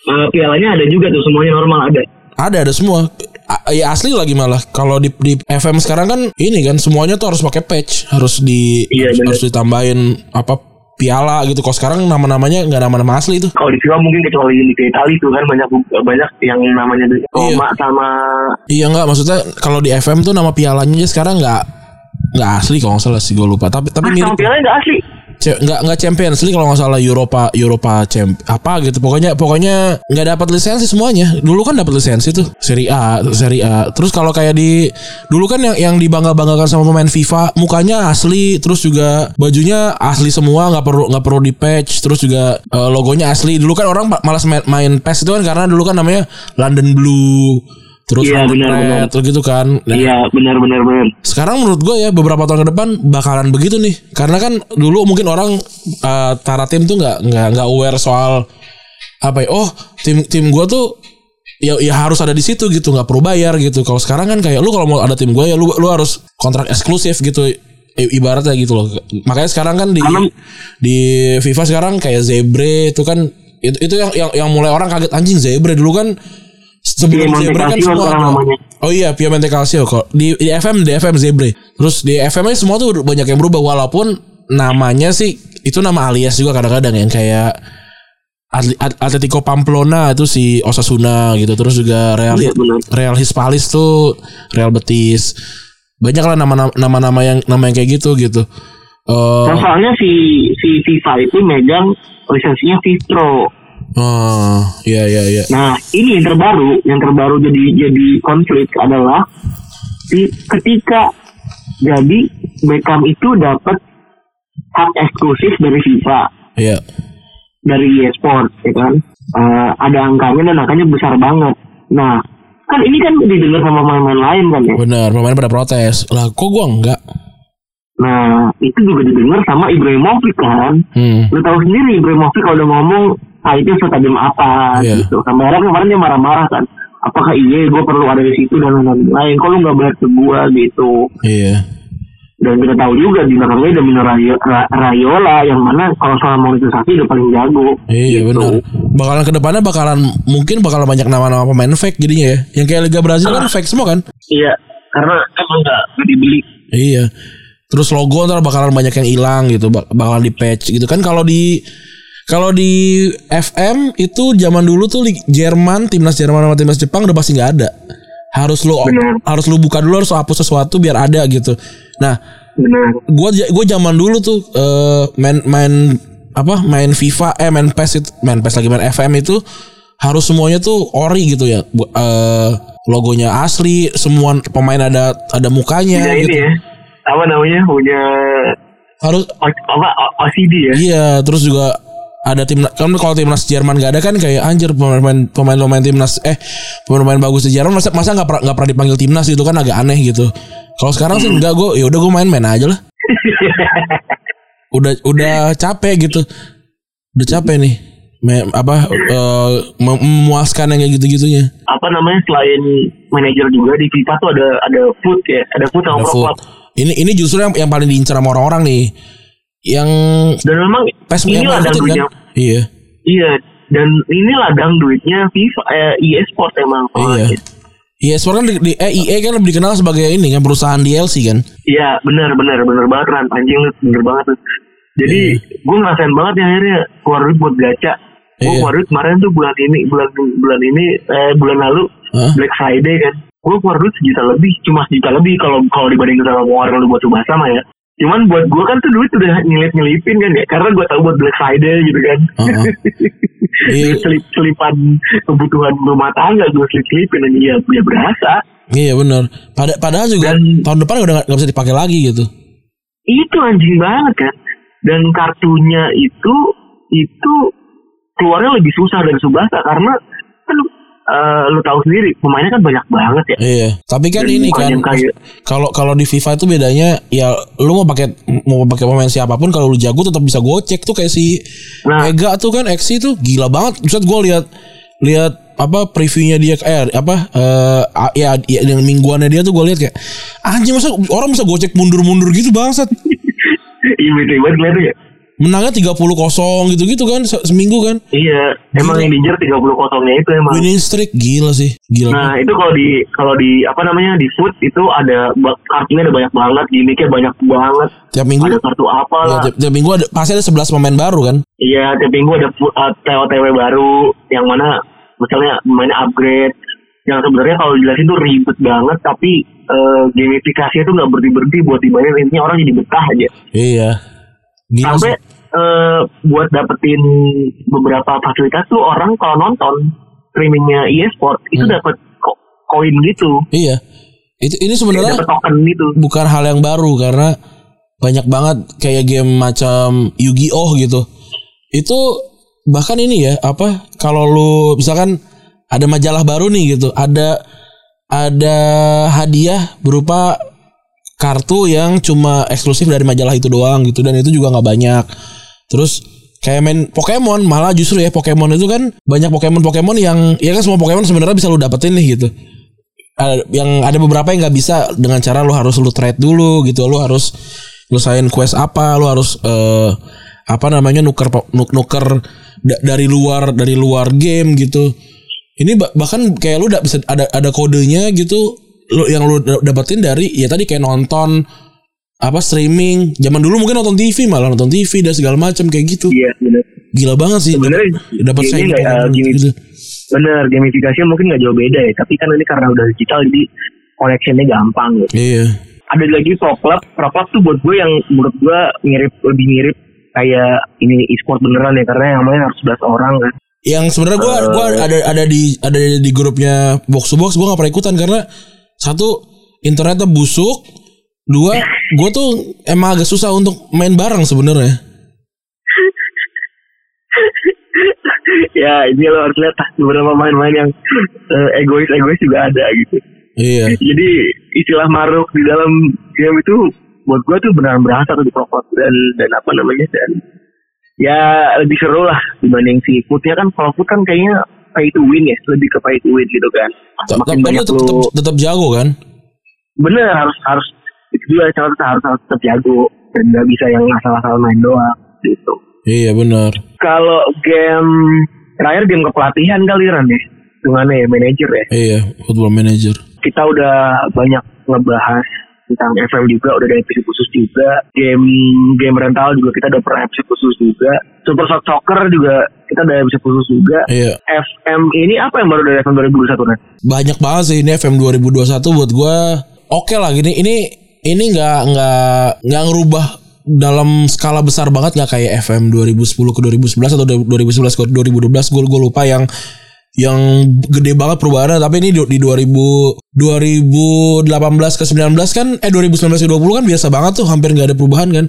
eh, pialanya ada juga tuh semuanya normal ada. ada ada semua. A- ya asli lagi malah. Kalau di di FM sekarang kan ini kan semuanya tuh harus pakai patch. Harus di Iya, harus, harus ditambahin apa piala gitu. Kalau sekarang nama-namanya nggak nama-nama asli itu. Kalau di FIFA mungkin kecuali di Italia itu kan banyak banyak yang namanya Roma sama Iya nggak maksudnya kalau di FM tuh nama pialanya sekarang nggak nggak asli kalau nggak salah sih gue lupa. Tapi tapi ah, mirip. sama pialanya nggak asli. Nggak nggak Champions League kalau nggak salah Europa Europa Champ apa gitu. Pokoknya pokoknya nggak dapat lisensi semuanya. Dulu kan dapat lisensi tuh Serie A Serie A. Terus kalau kayak di dulu kan yang yang dibangga banggakan sama pemain FIFA mukanya asli terus juga bajunya asli semua nggak perlu nggak perlu di patch terus juga eh, logonya asli. Dulu kan orang ma- malas main, main PES itu kan karena dulu kan namanya London Blue terus London benar, benar. terus gitu kan Nah, Iya benar benar benar. sekarang menurut gue ya beberapa tahun ke depan bakalan begitu nih karena kan dulu mungkin orang uh, tara tim tuh nggak nggak nggak aware soal apa ya oh tim tim gue tuh ya ya harus ada di situ gitu nggak perlu bayar gitu kalau sekarang kan kayak lu kalau mau ada tim gue ya lu lu harus kontrak eksklusif gitu ibaratnya gitu loh makanya sekarang kan di Karena- di FIFA sekarang kayak Zebre itu kan itu itu yang yang, yang mulai orang kaget anjing Zebre dulu kan sebelum Piemonte Zebre kan semua ada. namanya. Oh iya Piemonte Calcio kok di, di FM di FM Zebre terus di FM nya semua tuh banyak yang berubah walaupun namanya sih itu nama alias juga kadang-kadang yang kayak Atletico Pamplona itu si Osasuna gitu terus juga Real Iya, benar. Real Hispalis tuh Real Betis banyak lah nama nama-nama yang nama yang kayak gitu gitu Eh, Nah, soalnya si si FIFA itu megang lisensinya Vistro. Oh iya iya iya Nah, ini yang terbaru, yang terbaru jadi jadi konflik adalah di ketika jadi Beckham itu dapat hak eksklusif dari FIFA, iya dari EA Sport, ya kan? Eh, ada angkanya dan angkanya besar banget. Nah, kan ini kan didengar sama pemain-pemain lain kan ya. benar pemain pada protes lah kok gua enggak Nah, itu juga didengar sama Ibrahimovic kan. hmm. Lu tahu sendiri Ibrahimovic kalau udah ngomong itu setajam apa Iya. gitu. Sampai akhirnya kemarin dia marah-marah kan. Apakah iya gue perlu ada di situ dan lain-lain. Kok lu nggak bayar ke gue gitu. iya Dan kita tahu juga di belakangnya ada Mino Rayo- Ra- Rayola yang mana kalau soal monetisasi udah paling jago. Iya gitu. benar. Bakalan ke depannya bakalan mungkin bakalan banyak nama-nama pemain fake jadinya ya. Yang kayak Liga Brazil kan fake semua kan? Iya, karena emang nggak nggak dibeli. Iya. Terus logo ntar bakalan banyak yang hilang gitu, bak- bakalan di patch gitu kan kalau di kalau di FM itu zaman dulu tuh Jerman, timnas Jerman sama timnas Jepang udah pasti nggak ada. Harus lu Benar. harus lu buka dulu harus hapus sesuatu biar ada gitu. Nah, gua gua zaman dulu tuh eh, main main apa main FIFA eh main PES itu main PES lagi main FM itu harus semuanya tuh ori gitu ya. Eh, logonya asli, semua pemain ada ada mukanya punya gitu. ini ya apa namanya punya Harus apa OCD ya iya, terus juga ada tim kan kalau timnas Jerman gak ada kan kayak anjir pemain pemain pemain timnas eh pemain bagus di Jerman masa masa nggak pernah nggak pernah dipanggil timnas itu kan agak aneh gitu. Kalau sekarang sih enggak gue ya udah gue main-main aja lah. udah udah capek gitu. Udah capek nih. Me- apa mem- memuaskan yang kayak gitu-gitunya. apa namanya selain manajer juga di FIFA tuh ada ada food ya ada food sama Ada pro food. club Ini ini justru yang yang paling diincar sama orang-orang nih. Yang dan memang PES ini ladang ngikutin duitnya Iya. iya dan ini ladang duitnya FIFA eh, EA Sport emang Iya. Iya, Sport kan di, di eh, EA kan lebih dikenal sebagai ini kan perusahaan DLC kan. Iya benar benar benar banget Ran anjing lu bener banget. Jadi gue ngerasain banget ya akhirnya keluar duit buat gacha. Gue Iya. keluar duit kemarin tuh bulan ini bulan bulan ini eh, bulan lalu Hah? Black Friday kan. Gue keluar duit sejuta lebih cuma sejuta lebih kalau kalau dibandingin sama pengeluaran lu buat Subasa mah ya. Cuman buat gue kan tuh duit udah nyelip nyelipin kan ya karena gue tahu buat Black Friday gitu kan. Heeh. Iya. Duit selip selipan kebutuhan rumah tangga gue selip selipin aja ya, ya berasa. Iya benar. Pada padahal juga Dan- tahun depan udah nggak nggak bisa dipakai lagi gitu. itu anjing banget kan dan kartunya itu itu keluarnya lebih susah dari Subasa karena kan eh, lu tahu sendiri pemainnya kan banyak banget ya Iya. Tapi kan Dan ini kan kalau kalau di FIFA itu bedanya ya lu mau pakai mau pakai pemain siapa pun kalau lu jago tetap bisa gocek tuh kayak si Nah. Ega tuh kan Exi tuh gila banget. Buset gue lihat lihat apa previewnya dia eh apa eh ya, ya dengan mingguannya dia tuh gue lihat kayak anjing masa orang bisa gocek mundur-mundur gitu bangsat. iya beda banget ya Menangnya 30 kosong gitu-gitu kan se- seminggu kan. iya emang yang dijer 30 kosongnya itu emang Winning streak gila sih. Gila. nah itu kalau di kalau di apa namanya di food itu ada kartunya ada banyak banget gimmicknya banyak banget tiap minggu ada kartu apa ya, lah tiap, tiap minggu ada pasti ada 11 pemain baru kan. Iya, tiap minggu ada uh, TOTW baru yang mana misalnya main upgrade yang sebenarnya kalau dijelasin tuh ribet banget tapi eh, gamifikasinya tuh nggak berhenti berhenti buat dimainin intinya orang jadi betah aja Iya. Gila sampai eh, buat dapetin beberapa fasilitas tuh orang kalau nonton streamingnya EA Sport itu Hmm. dapat ko- koin gitu Iya. Itu ini sebenarnya token gitu bukan hal yang baru karena banyak banget kayak game macam Yu-Gi-Oh gitu. Itu bahkan ini ya apa kalau lu misalkan ada majalah baru nih gitu, ada ada hadiah berupa kartu yang cuma eksklusif dari majalah itu doang gitu dan itu juga nggak banyak. Terus kayak main Pokemon malah justru ya Pokemon itu kan banyak Pokemon Pokemon yang ya kan semua Pokemon sebenarnya bisa lu dapetin nih gitu. Ada- yang ada beberapa yang nggak bisa dengan cara lu harus lu trade dulu gitu. Lu harus nyelesain quest apa lu harus eh, apa namanya nuker nuker da- dari luar dari luar game gitu. Ini ba- bahkan kayak lu udah bisa ada ada kodenya gitu lu yang lu da- dapetin dari ya tadi kayak nonton apa streaming. Zaman dulu mungkin nonton TV malah nonton TV dan segala macam kayak gitu. Iya bener. Gila banget sih Sebenarnya dapat saya uh, gini. gitu. bener gamifikasinya mungkin nggak jauh beda ya. Tapi kan ini karena udah digital jadi connectionnya gampang gitu. Iya. Ada lagi pro club. Pro club tuh buat gue yang menurut gue mirip lebih mirip kayak ini e-sport beneran ya karena yang main harus 11 orang kan. Yang sebenarnya gua gua ada ada di ada di grupnya box to box gua gak pernah ikutan karena satu internetnya busuk. Dua gua tuh emang agak susah untuk main bareng sebenarnya. Ya ini lo harus lihat beberapa main-main yang eh, egois-egois juga ada gitu. Iya. Jadi istilah maruk di dalam game itu buat gue tuh benar berasa tuh di pro club dan dan apa namanya dan ya lebih seru lah dibanding si footnya kan kalau foot kan kayaknya pay to win ya lebih ke pay to win gitu kan. Makin tapi banyak tetap, lu tetap, tetap jago kan? Bener harus harus itu juga cara harus harus tetap jago dan nggak bisa yang asal-asal main doang gitu. Iya benar kalau game terakhir game kepelatihan kali Ran ya? Gimana ya manajer ya? Iya football manager. Kita udah banyak ngebahas tentang FM juga udah ada episode khusus juga. Game game rental juga kita udah pernah episode khusus juga. Super Shot Soccer juga kita udah episode khusus juga. Iya. FM ini apa yang baru dari FM 2021 Ran? banyak banget sih ini FM 2021 buat gua. Oke lah gini ini ini nggak nggak nggak ngerubah dalam skala besar banget nggak kayak FM 2010 ke 2011 atau 2011 ke 2012 gue gue lupa yang yang gede banget perubahannya tapi ini di, di 2000 2018 ke 19 kan eh 2019 ke 20 kan biasa banget tuh hampir nggak ada perubahan kan.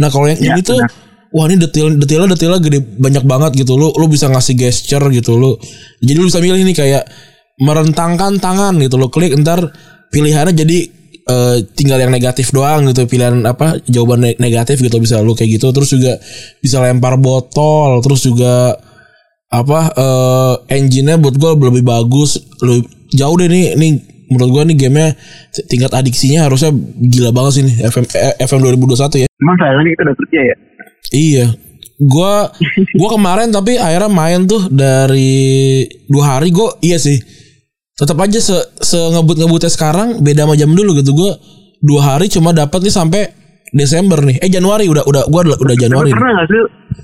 Nah kalau yang Ya, ini tuh benar. wah ini detail detailnya detailnya gede banyak banget gitu. Lu lu bisa ngasih gesture gitu lu. Jadi lu bisa milih nih kayak merentangkan tangan gitu. Lu klik ntar pilihannya jadi eh, tinggal yang negatif doang gitu. Pilihan apa jawaban ne- negatif gitu bisa lu kayak gitu. Terus juga bisa lempar botol terus juga apa eh engine-nya buat gue lebih bagus lu jauh deh nih nih menurut gue nih gamenya tingkat adiksinya harusnya gila banget sih nih FM eh, FM 2021 ya Emang sayangnya kita udah kerja ya. Iya. Gua gua kemarin tapi akhirnya main tuh dari dua hari gua iya sih. Tetap aja se, se ngebut ngebutnya sekarang beda sama jam dulu gitu gua dua hari cuma dapat nih sampai Desember nih. Eh Januari udah udah gua udah, udah Januari. Pernah gak sih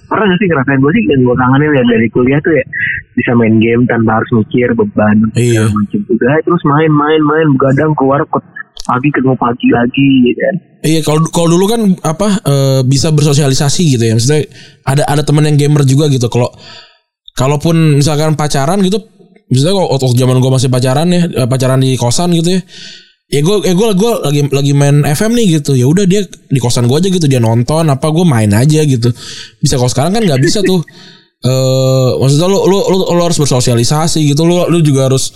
pernah gak sih ngerasain gue sih yang gue kangenin ya dari kuliah tuh ya bisa main game tanpa harus mikir beban Iya. macam udah terus main main main begadang keluar ke pagi ketemu pagi lagi gitu kan Iya kalau kalau dulu kan apa eh, bisa bersosialisasi gitu ya. Maksudnya ada ada teman yang gamer juga gitu. Kalau kalaupun misalkan pacaran gitu, misalnya kalau waktu zaman gue masih pacaran ya, eh, pacaran di kosan gitu ya. Ya gue eh gue gue lagi lagi main FM nih gitu. Ya udah dia di kosan gue aja gitu dia nonton apa gue main aja gitu. Bisa kalau sekarang kan nggak bisa tuh. Eh maksudnya lu, lu lu lu harus bersosialisasi gitu. Lu lu juga harus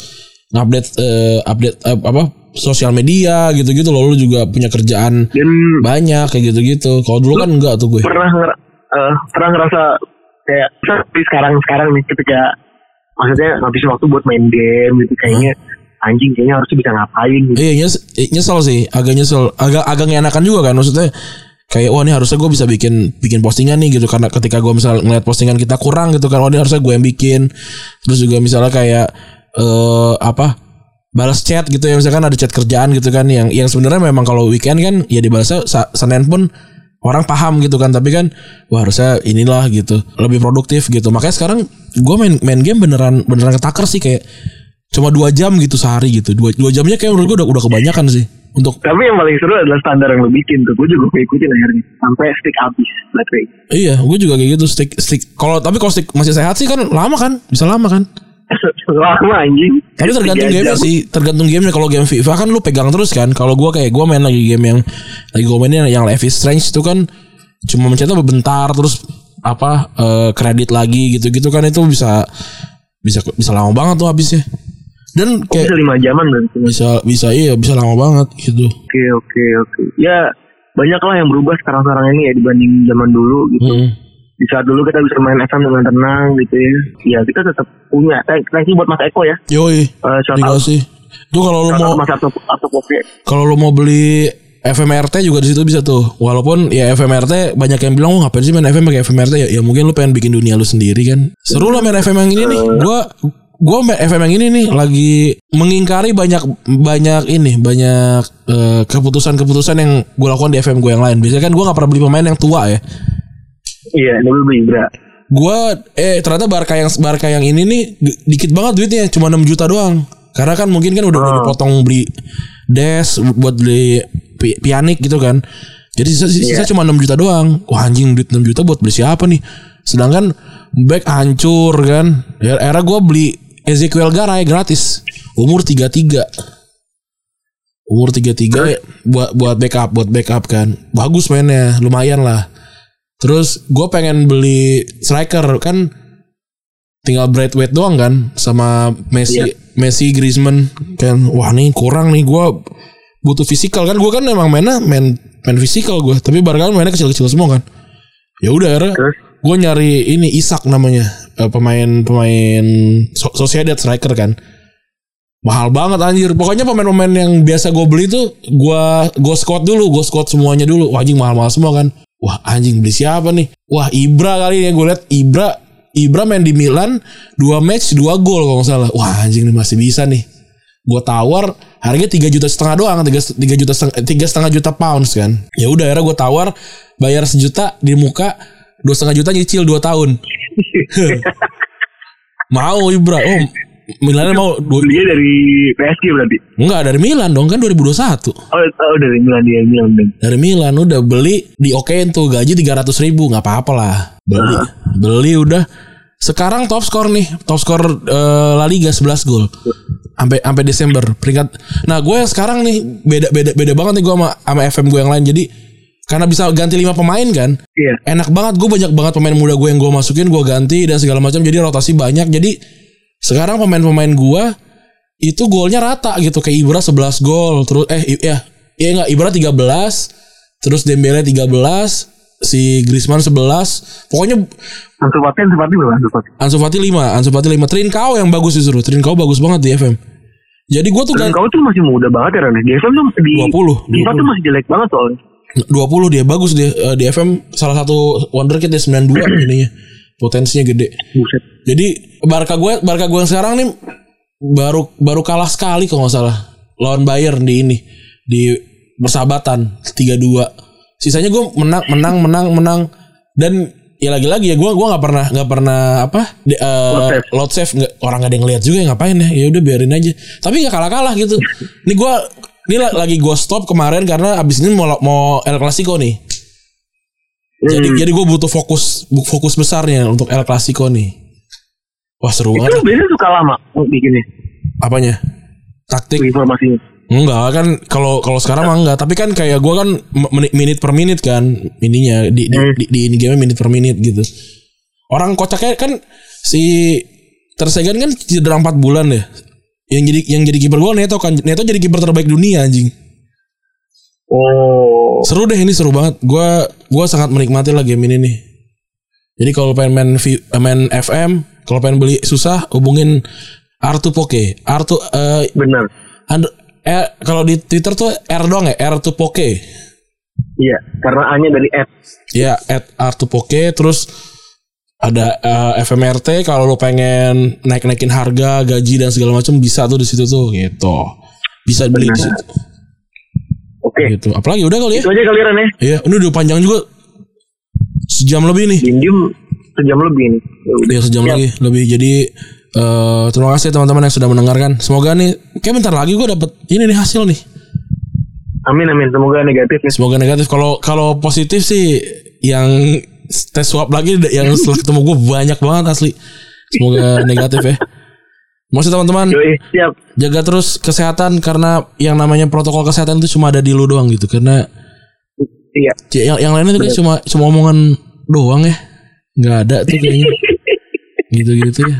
ngupdate eh, update eh, apa sosial media gitu-gitu loh. Lu juga punya kerjaan dan banyak kayak gitu-gitu. Kalau dulu kan enggak tuh gue. pernah nger- eh, pernah ngerasa kayak tapi sekarang sekarang nih ketika maksudnya ngabisin waktu buat main game gitu kayaknya anjing kayaknya harusnya bisa ngapain gitu. Iya nyes, eh, nyesel sih, agak nyesel, agak agak ngenakan juga kan maksudnya. Kayak wah ini harusnya gue bisa bikin bikin postingan nih gitu karena ketika gue misal ngeliat postingan kita kurang gitu kan, wah ini harusnya gue yang bikin. Terus juga misalnya kayak eh apa balas chat gitu ya misalkan ada chat kerjaan gitu kan yang yang sebenarnya memang kalau weekend kan ya dibalasnya Senin pun orang paham gitu kan tapi kan wah harusnya inilah gitu lebih produktif gitu makanya sekarang gue main main game beneran beneran ketaker sih kayak cuma dua jam gitu sehari gitu. Dua, dua jamnya kayak menurut gue udah udah kebanyakan sih. Untuk Tapi yang paling seru adalah standar yang lo bikin tuh. Gue juga ngikutin akhirnya. Sampai stick habis baterai. iya gue juga kayak gitu. Stick stick. Kalau tapi kalau stick masih sehat sih kan lama kan? Bisa lama kan? Lama anjing. tapi tergantung game sih. Tergantung gamenya. Kalau game FIFA kan lu pegang terus kan. Kalau gue kayak gue main lagi game yang lagi gue mainin yang Life is Strange itu kan cuma mencetnya bentar terus apa eh, kredit lagi gitu-gitu kan itu bisa bisa bisa lama banget tuh habisnya dan bisa kayak lima jaman berarti. bisa bisa iya bisa lama banget gitu Oke oke oke. Ya banyak lah yang berubah sekarang-sekarang ini ya dibanding zaman dulu gitu. Hmm. Di saat dulu kita bisa main FM dengan tenang gitu ya. Ya kita tetap punya. Thank, you buat Mas Eko ya. Yoi, Uh, dikasih. Tuh kalau lu shout mau kalau lu mau beli FMRT juga di situ bisa tuh. Walaupun ya FMRT banyak yang bilang, "Oh, ngapain sih main FM pakai FMRT?" Ya, ya mungkin lu pengen bikin dunia lu sendiri kan. Seru lah main FM yang ini nih. Gua main FM yang ini nih lagi mengingkari banyak banyak ini, banyak eh, keputusan-keputusan yang gue lakukan di FM gue yang lain. Biasanya kan gua nggak pernah beli pemain yang tua ya. Iya, dulu beli Ibra. Gua eh ternyata Barca yang Barca yang ini nih di- dikit banget duitnya, cuma 6 juta doang. Karena kan mungkin kan udah, udah Oh. dipotong beli des buat beli pi- pianik gitu kan. Jadi sisa, sisa Iya. cuma 6 juta doang. Wah anjing duit 6 juta buat beli siapa nih? Sedangkan back hancur kan. Ya, Era gua beli Ezekiel Garay gratis. Umur 33. Umur 33 ya, buat buat backup, buat backup kan. Bagus mainnya, lumayan lah. Terus gue pengen beli striker kan tinggal Braithwaite doang kan sama Messi Iya. Messi Griezmann kan wah nih kurang nih gue butuh fisikal kan gue kan emang mainnya main main fisikal gue tapi Barca kan mainnya kecil-kecil semua kan ya udah akhirnya? Gue nyari ini Isak namanya eh, pemain pemain so Sociedad striker kan. Mahal banget anjir. Pokoknya pemain-pemain yang biasa gue beli tuh gue gue squad dulu gue squad semuanya dulu. Wah anjing mahal-mahal semua kan. Wah anjing beli siapa nih? Wah Ibra kali ya gue liat. Ibra Ibra main di Milan dua match dua gol kalau nggak salah. Wah anjing nih masih bisa nih. Gue tawar harganya tiga juta setengah doang tiga tiga juta tiga setengah juta pounds kan. Ya udah akhirnya gue tawar bayar sejuta di muka dua setengah juta nyicil dua tahun mau Ibra oh Milan mau dua, Belinya dari PSG berarti. enggak dari Milan dong kan 2021 Oh, oh dari Milan dia Milan. Dari Milan udah beli di okein tuh gaji 300 ribu nggak apa-apa lah beli beli udah Sekarang top skor nih, top skor eh, La Liga 11 gol. Sampai sampai Desember peringkat. Nah, gue yang sekarang nih beda beda beda banget nih gue sama sama FM gue yang lain. Jadi karena bisa ganti lima pemain kan. Iya. Enak banget gue banyak banget pemain muda gue yang gue masukin, gue ganti dan segala macam. Jadi rotasi banyak. Jadi sekarang pemain-pemain gue itu golnya rata gitu kayak Ibra 11 gol terus eh ya ya enggak Ibra 13 terus Dembele 13 si Griezmann 11 pokoknya Ansu Fati, Ansu Fati berapa Ansu Fati? Ansu Fati 5 Ansu Fati 5 Trincao yang bagus justru Trincao bagus banget di FM jadi gue tuh Dan kan kau tuh masih muda banget ya Ren. Di FM tuh di 20, FIFA tuh masih jelek banget soalnya. 20 dia bagus dia Eh, di FM salah satu wonderkid dia 92 ininya. Potensinya gede. Buset. Jadi Barca gue Barca gue yang sekarang nih baru baru kalah sekali kalau nggak salah. Lawan Bayern di ini di persahabatan 3-2. Sisanya gue menang menang menang menang. Dan ya lagi-lagi ya gue gua nggak pernah nggak pernah apa di, eh, Load save. nggak orang nggak ada yang ngeliat juga ya ngapain ya? Ya udah biarin aja. Tapi nggak kalah kalah gitu. Ini gue ini la- lagi gue stop kemarin karena abis ini mau mau El Clasico nih. Jadi Hmm. jadi gue butuh fokus fokus besarnya untuk El Clasico nih. Wah seru Itu banget. biasanya suka lama bikinnya? Apanya? Taktik? Informasinya. enggak kan kalau kalau sekarang mah enggak. Tapi kan kayak gua kan menit, menit per menit kan ininya di di, Hmm. di, di ini game menit per menit gitu. Orang kocaknya kan si Tersegan kan cedera 4 bulan ya yang jadi yang jadi kiper gua Neto kan Neto jadi kiper terbaik dunia anjing Oh. seru deh ini seru banget gua gua sangat menikmati lah game ini nih jadi kalau pengen main vi- eh, main FM kalau pengen beli susah hubungin Artu Poke Artu eh, Benar. And, eh, kalau di Twitter tuh R doang ya, R to Poke. Iya, karena A-nya dari app. Ya, at R to Poke terus ada eh, FMRT kalau lo pengen naik-naikin harga, gaji dan segala macam bisa tuh di situ tuh gitu. Bisa beli di situ. Oke. Gitu. Apalagi udah kali ya? Itu aja kali Ren ya. Iya, ini udah panjang juga. Sejam lebih nih. Diem sejam lebih nih. Ya. Iya, sejam Siap. lagi lebih. Jadi eh terima kasih teman-teman yang sudah mendengarkan. Semoga nih kayak bentar lagi gue dapet ini nih hasil nih. Amin amin. Semoga negatif ya. Semoga negatif. Kalau kalau positif sih yang tes swab lagi yang setelah ketemu gue banyak banget asli. Semoga negatif ya. Masih teman-teman siap. jaga terus kesehatan karena yang namanya protokol kesehatan itu cuma ada di lu doang gitu. Karena Iya. yang yang lainnya tuh kayak cuma cuma omongan doang ya. nggak ada tuh kayaknya. Gitu-gitu ya.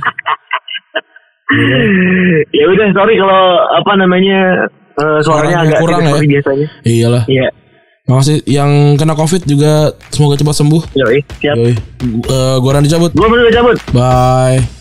ya udah sorry kalau apa namanya eh, suaranya agak kurang ya. biasanya. Iyalah. Iya. Makasih yang kena covid juga semoga cepat sembuh. Yoi, siap. Yoi. Eh, gua Randy cabut. Gua mau cabut. Bye.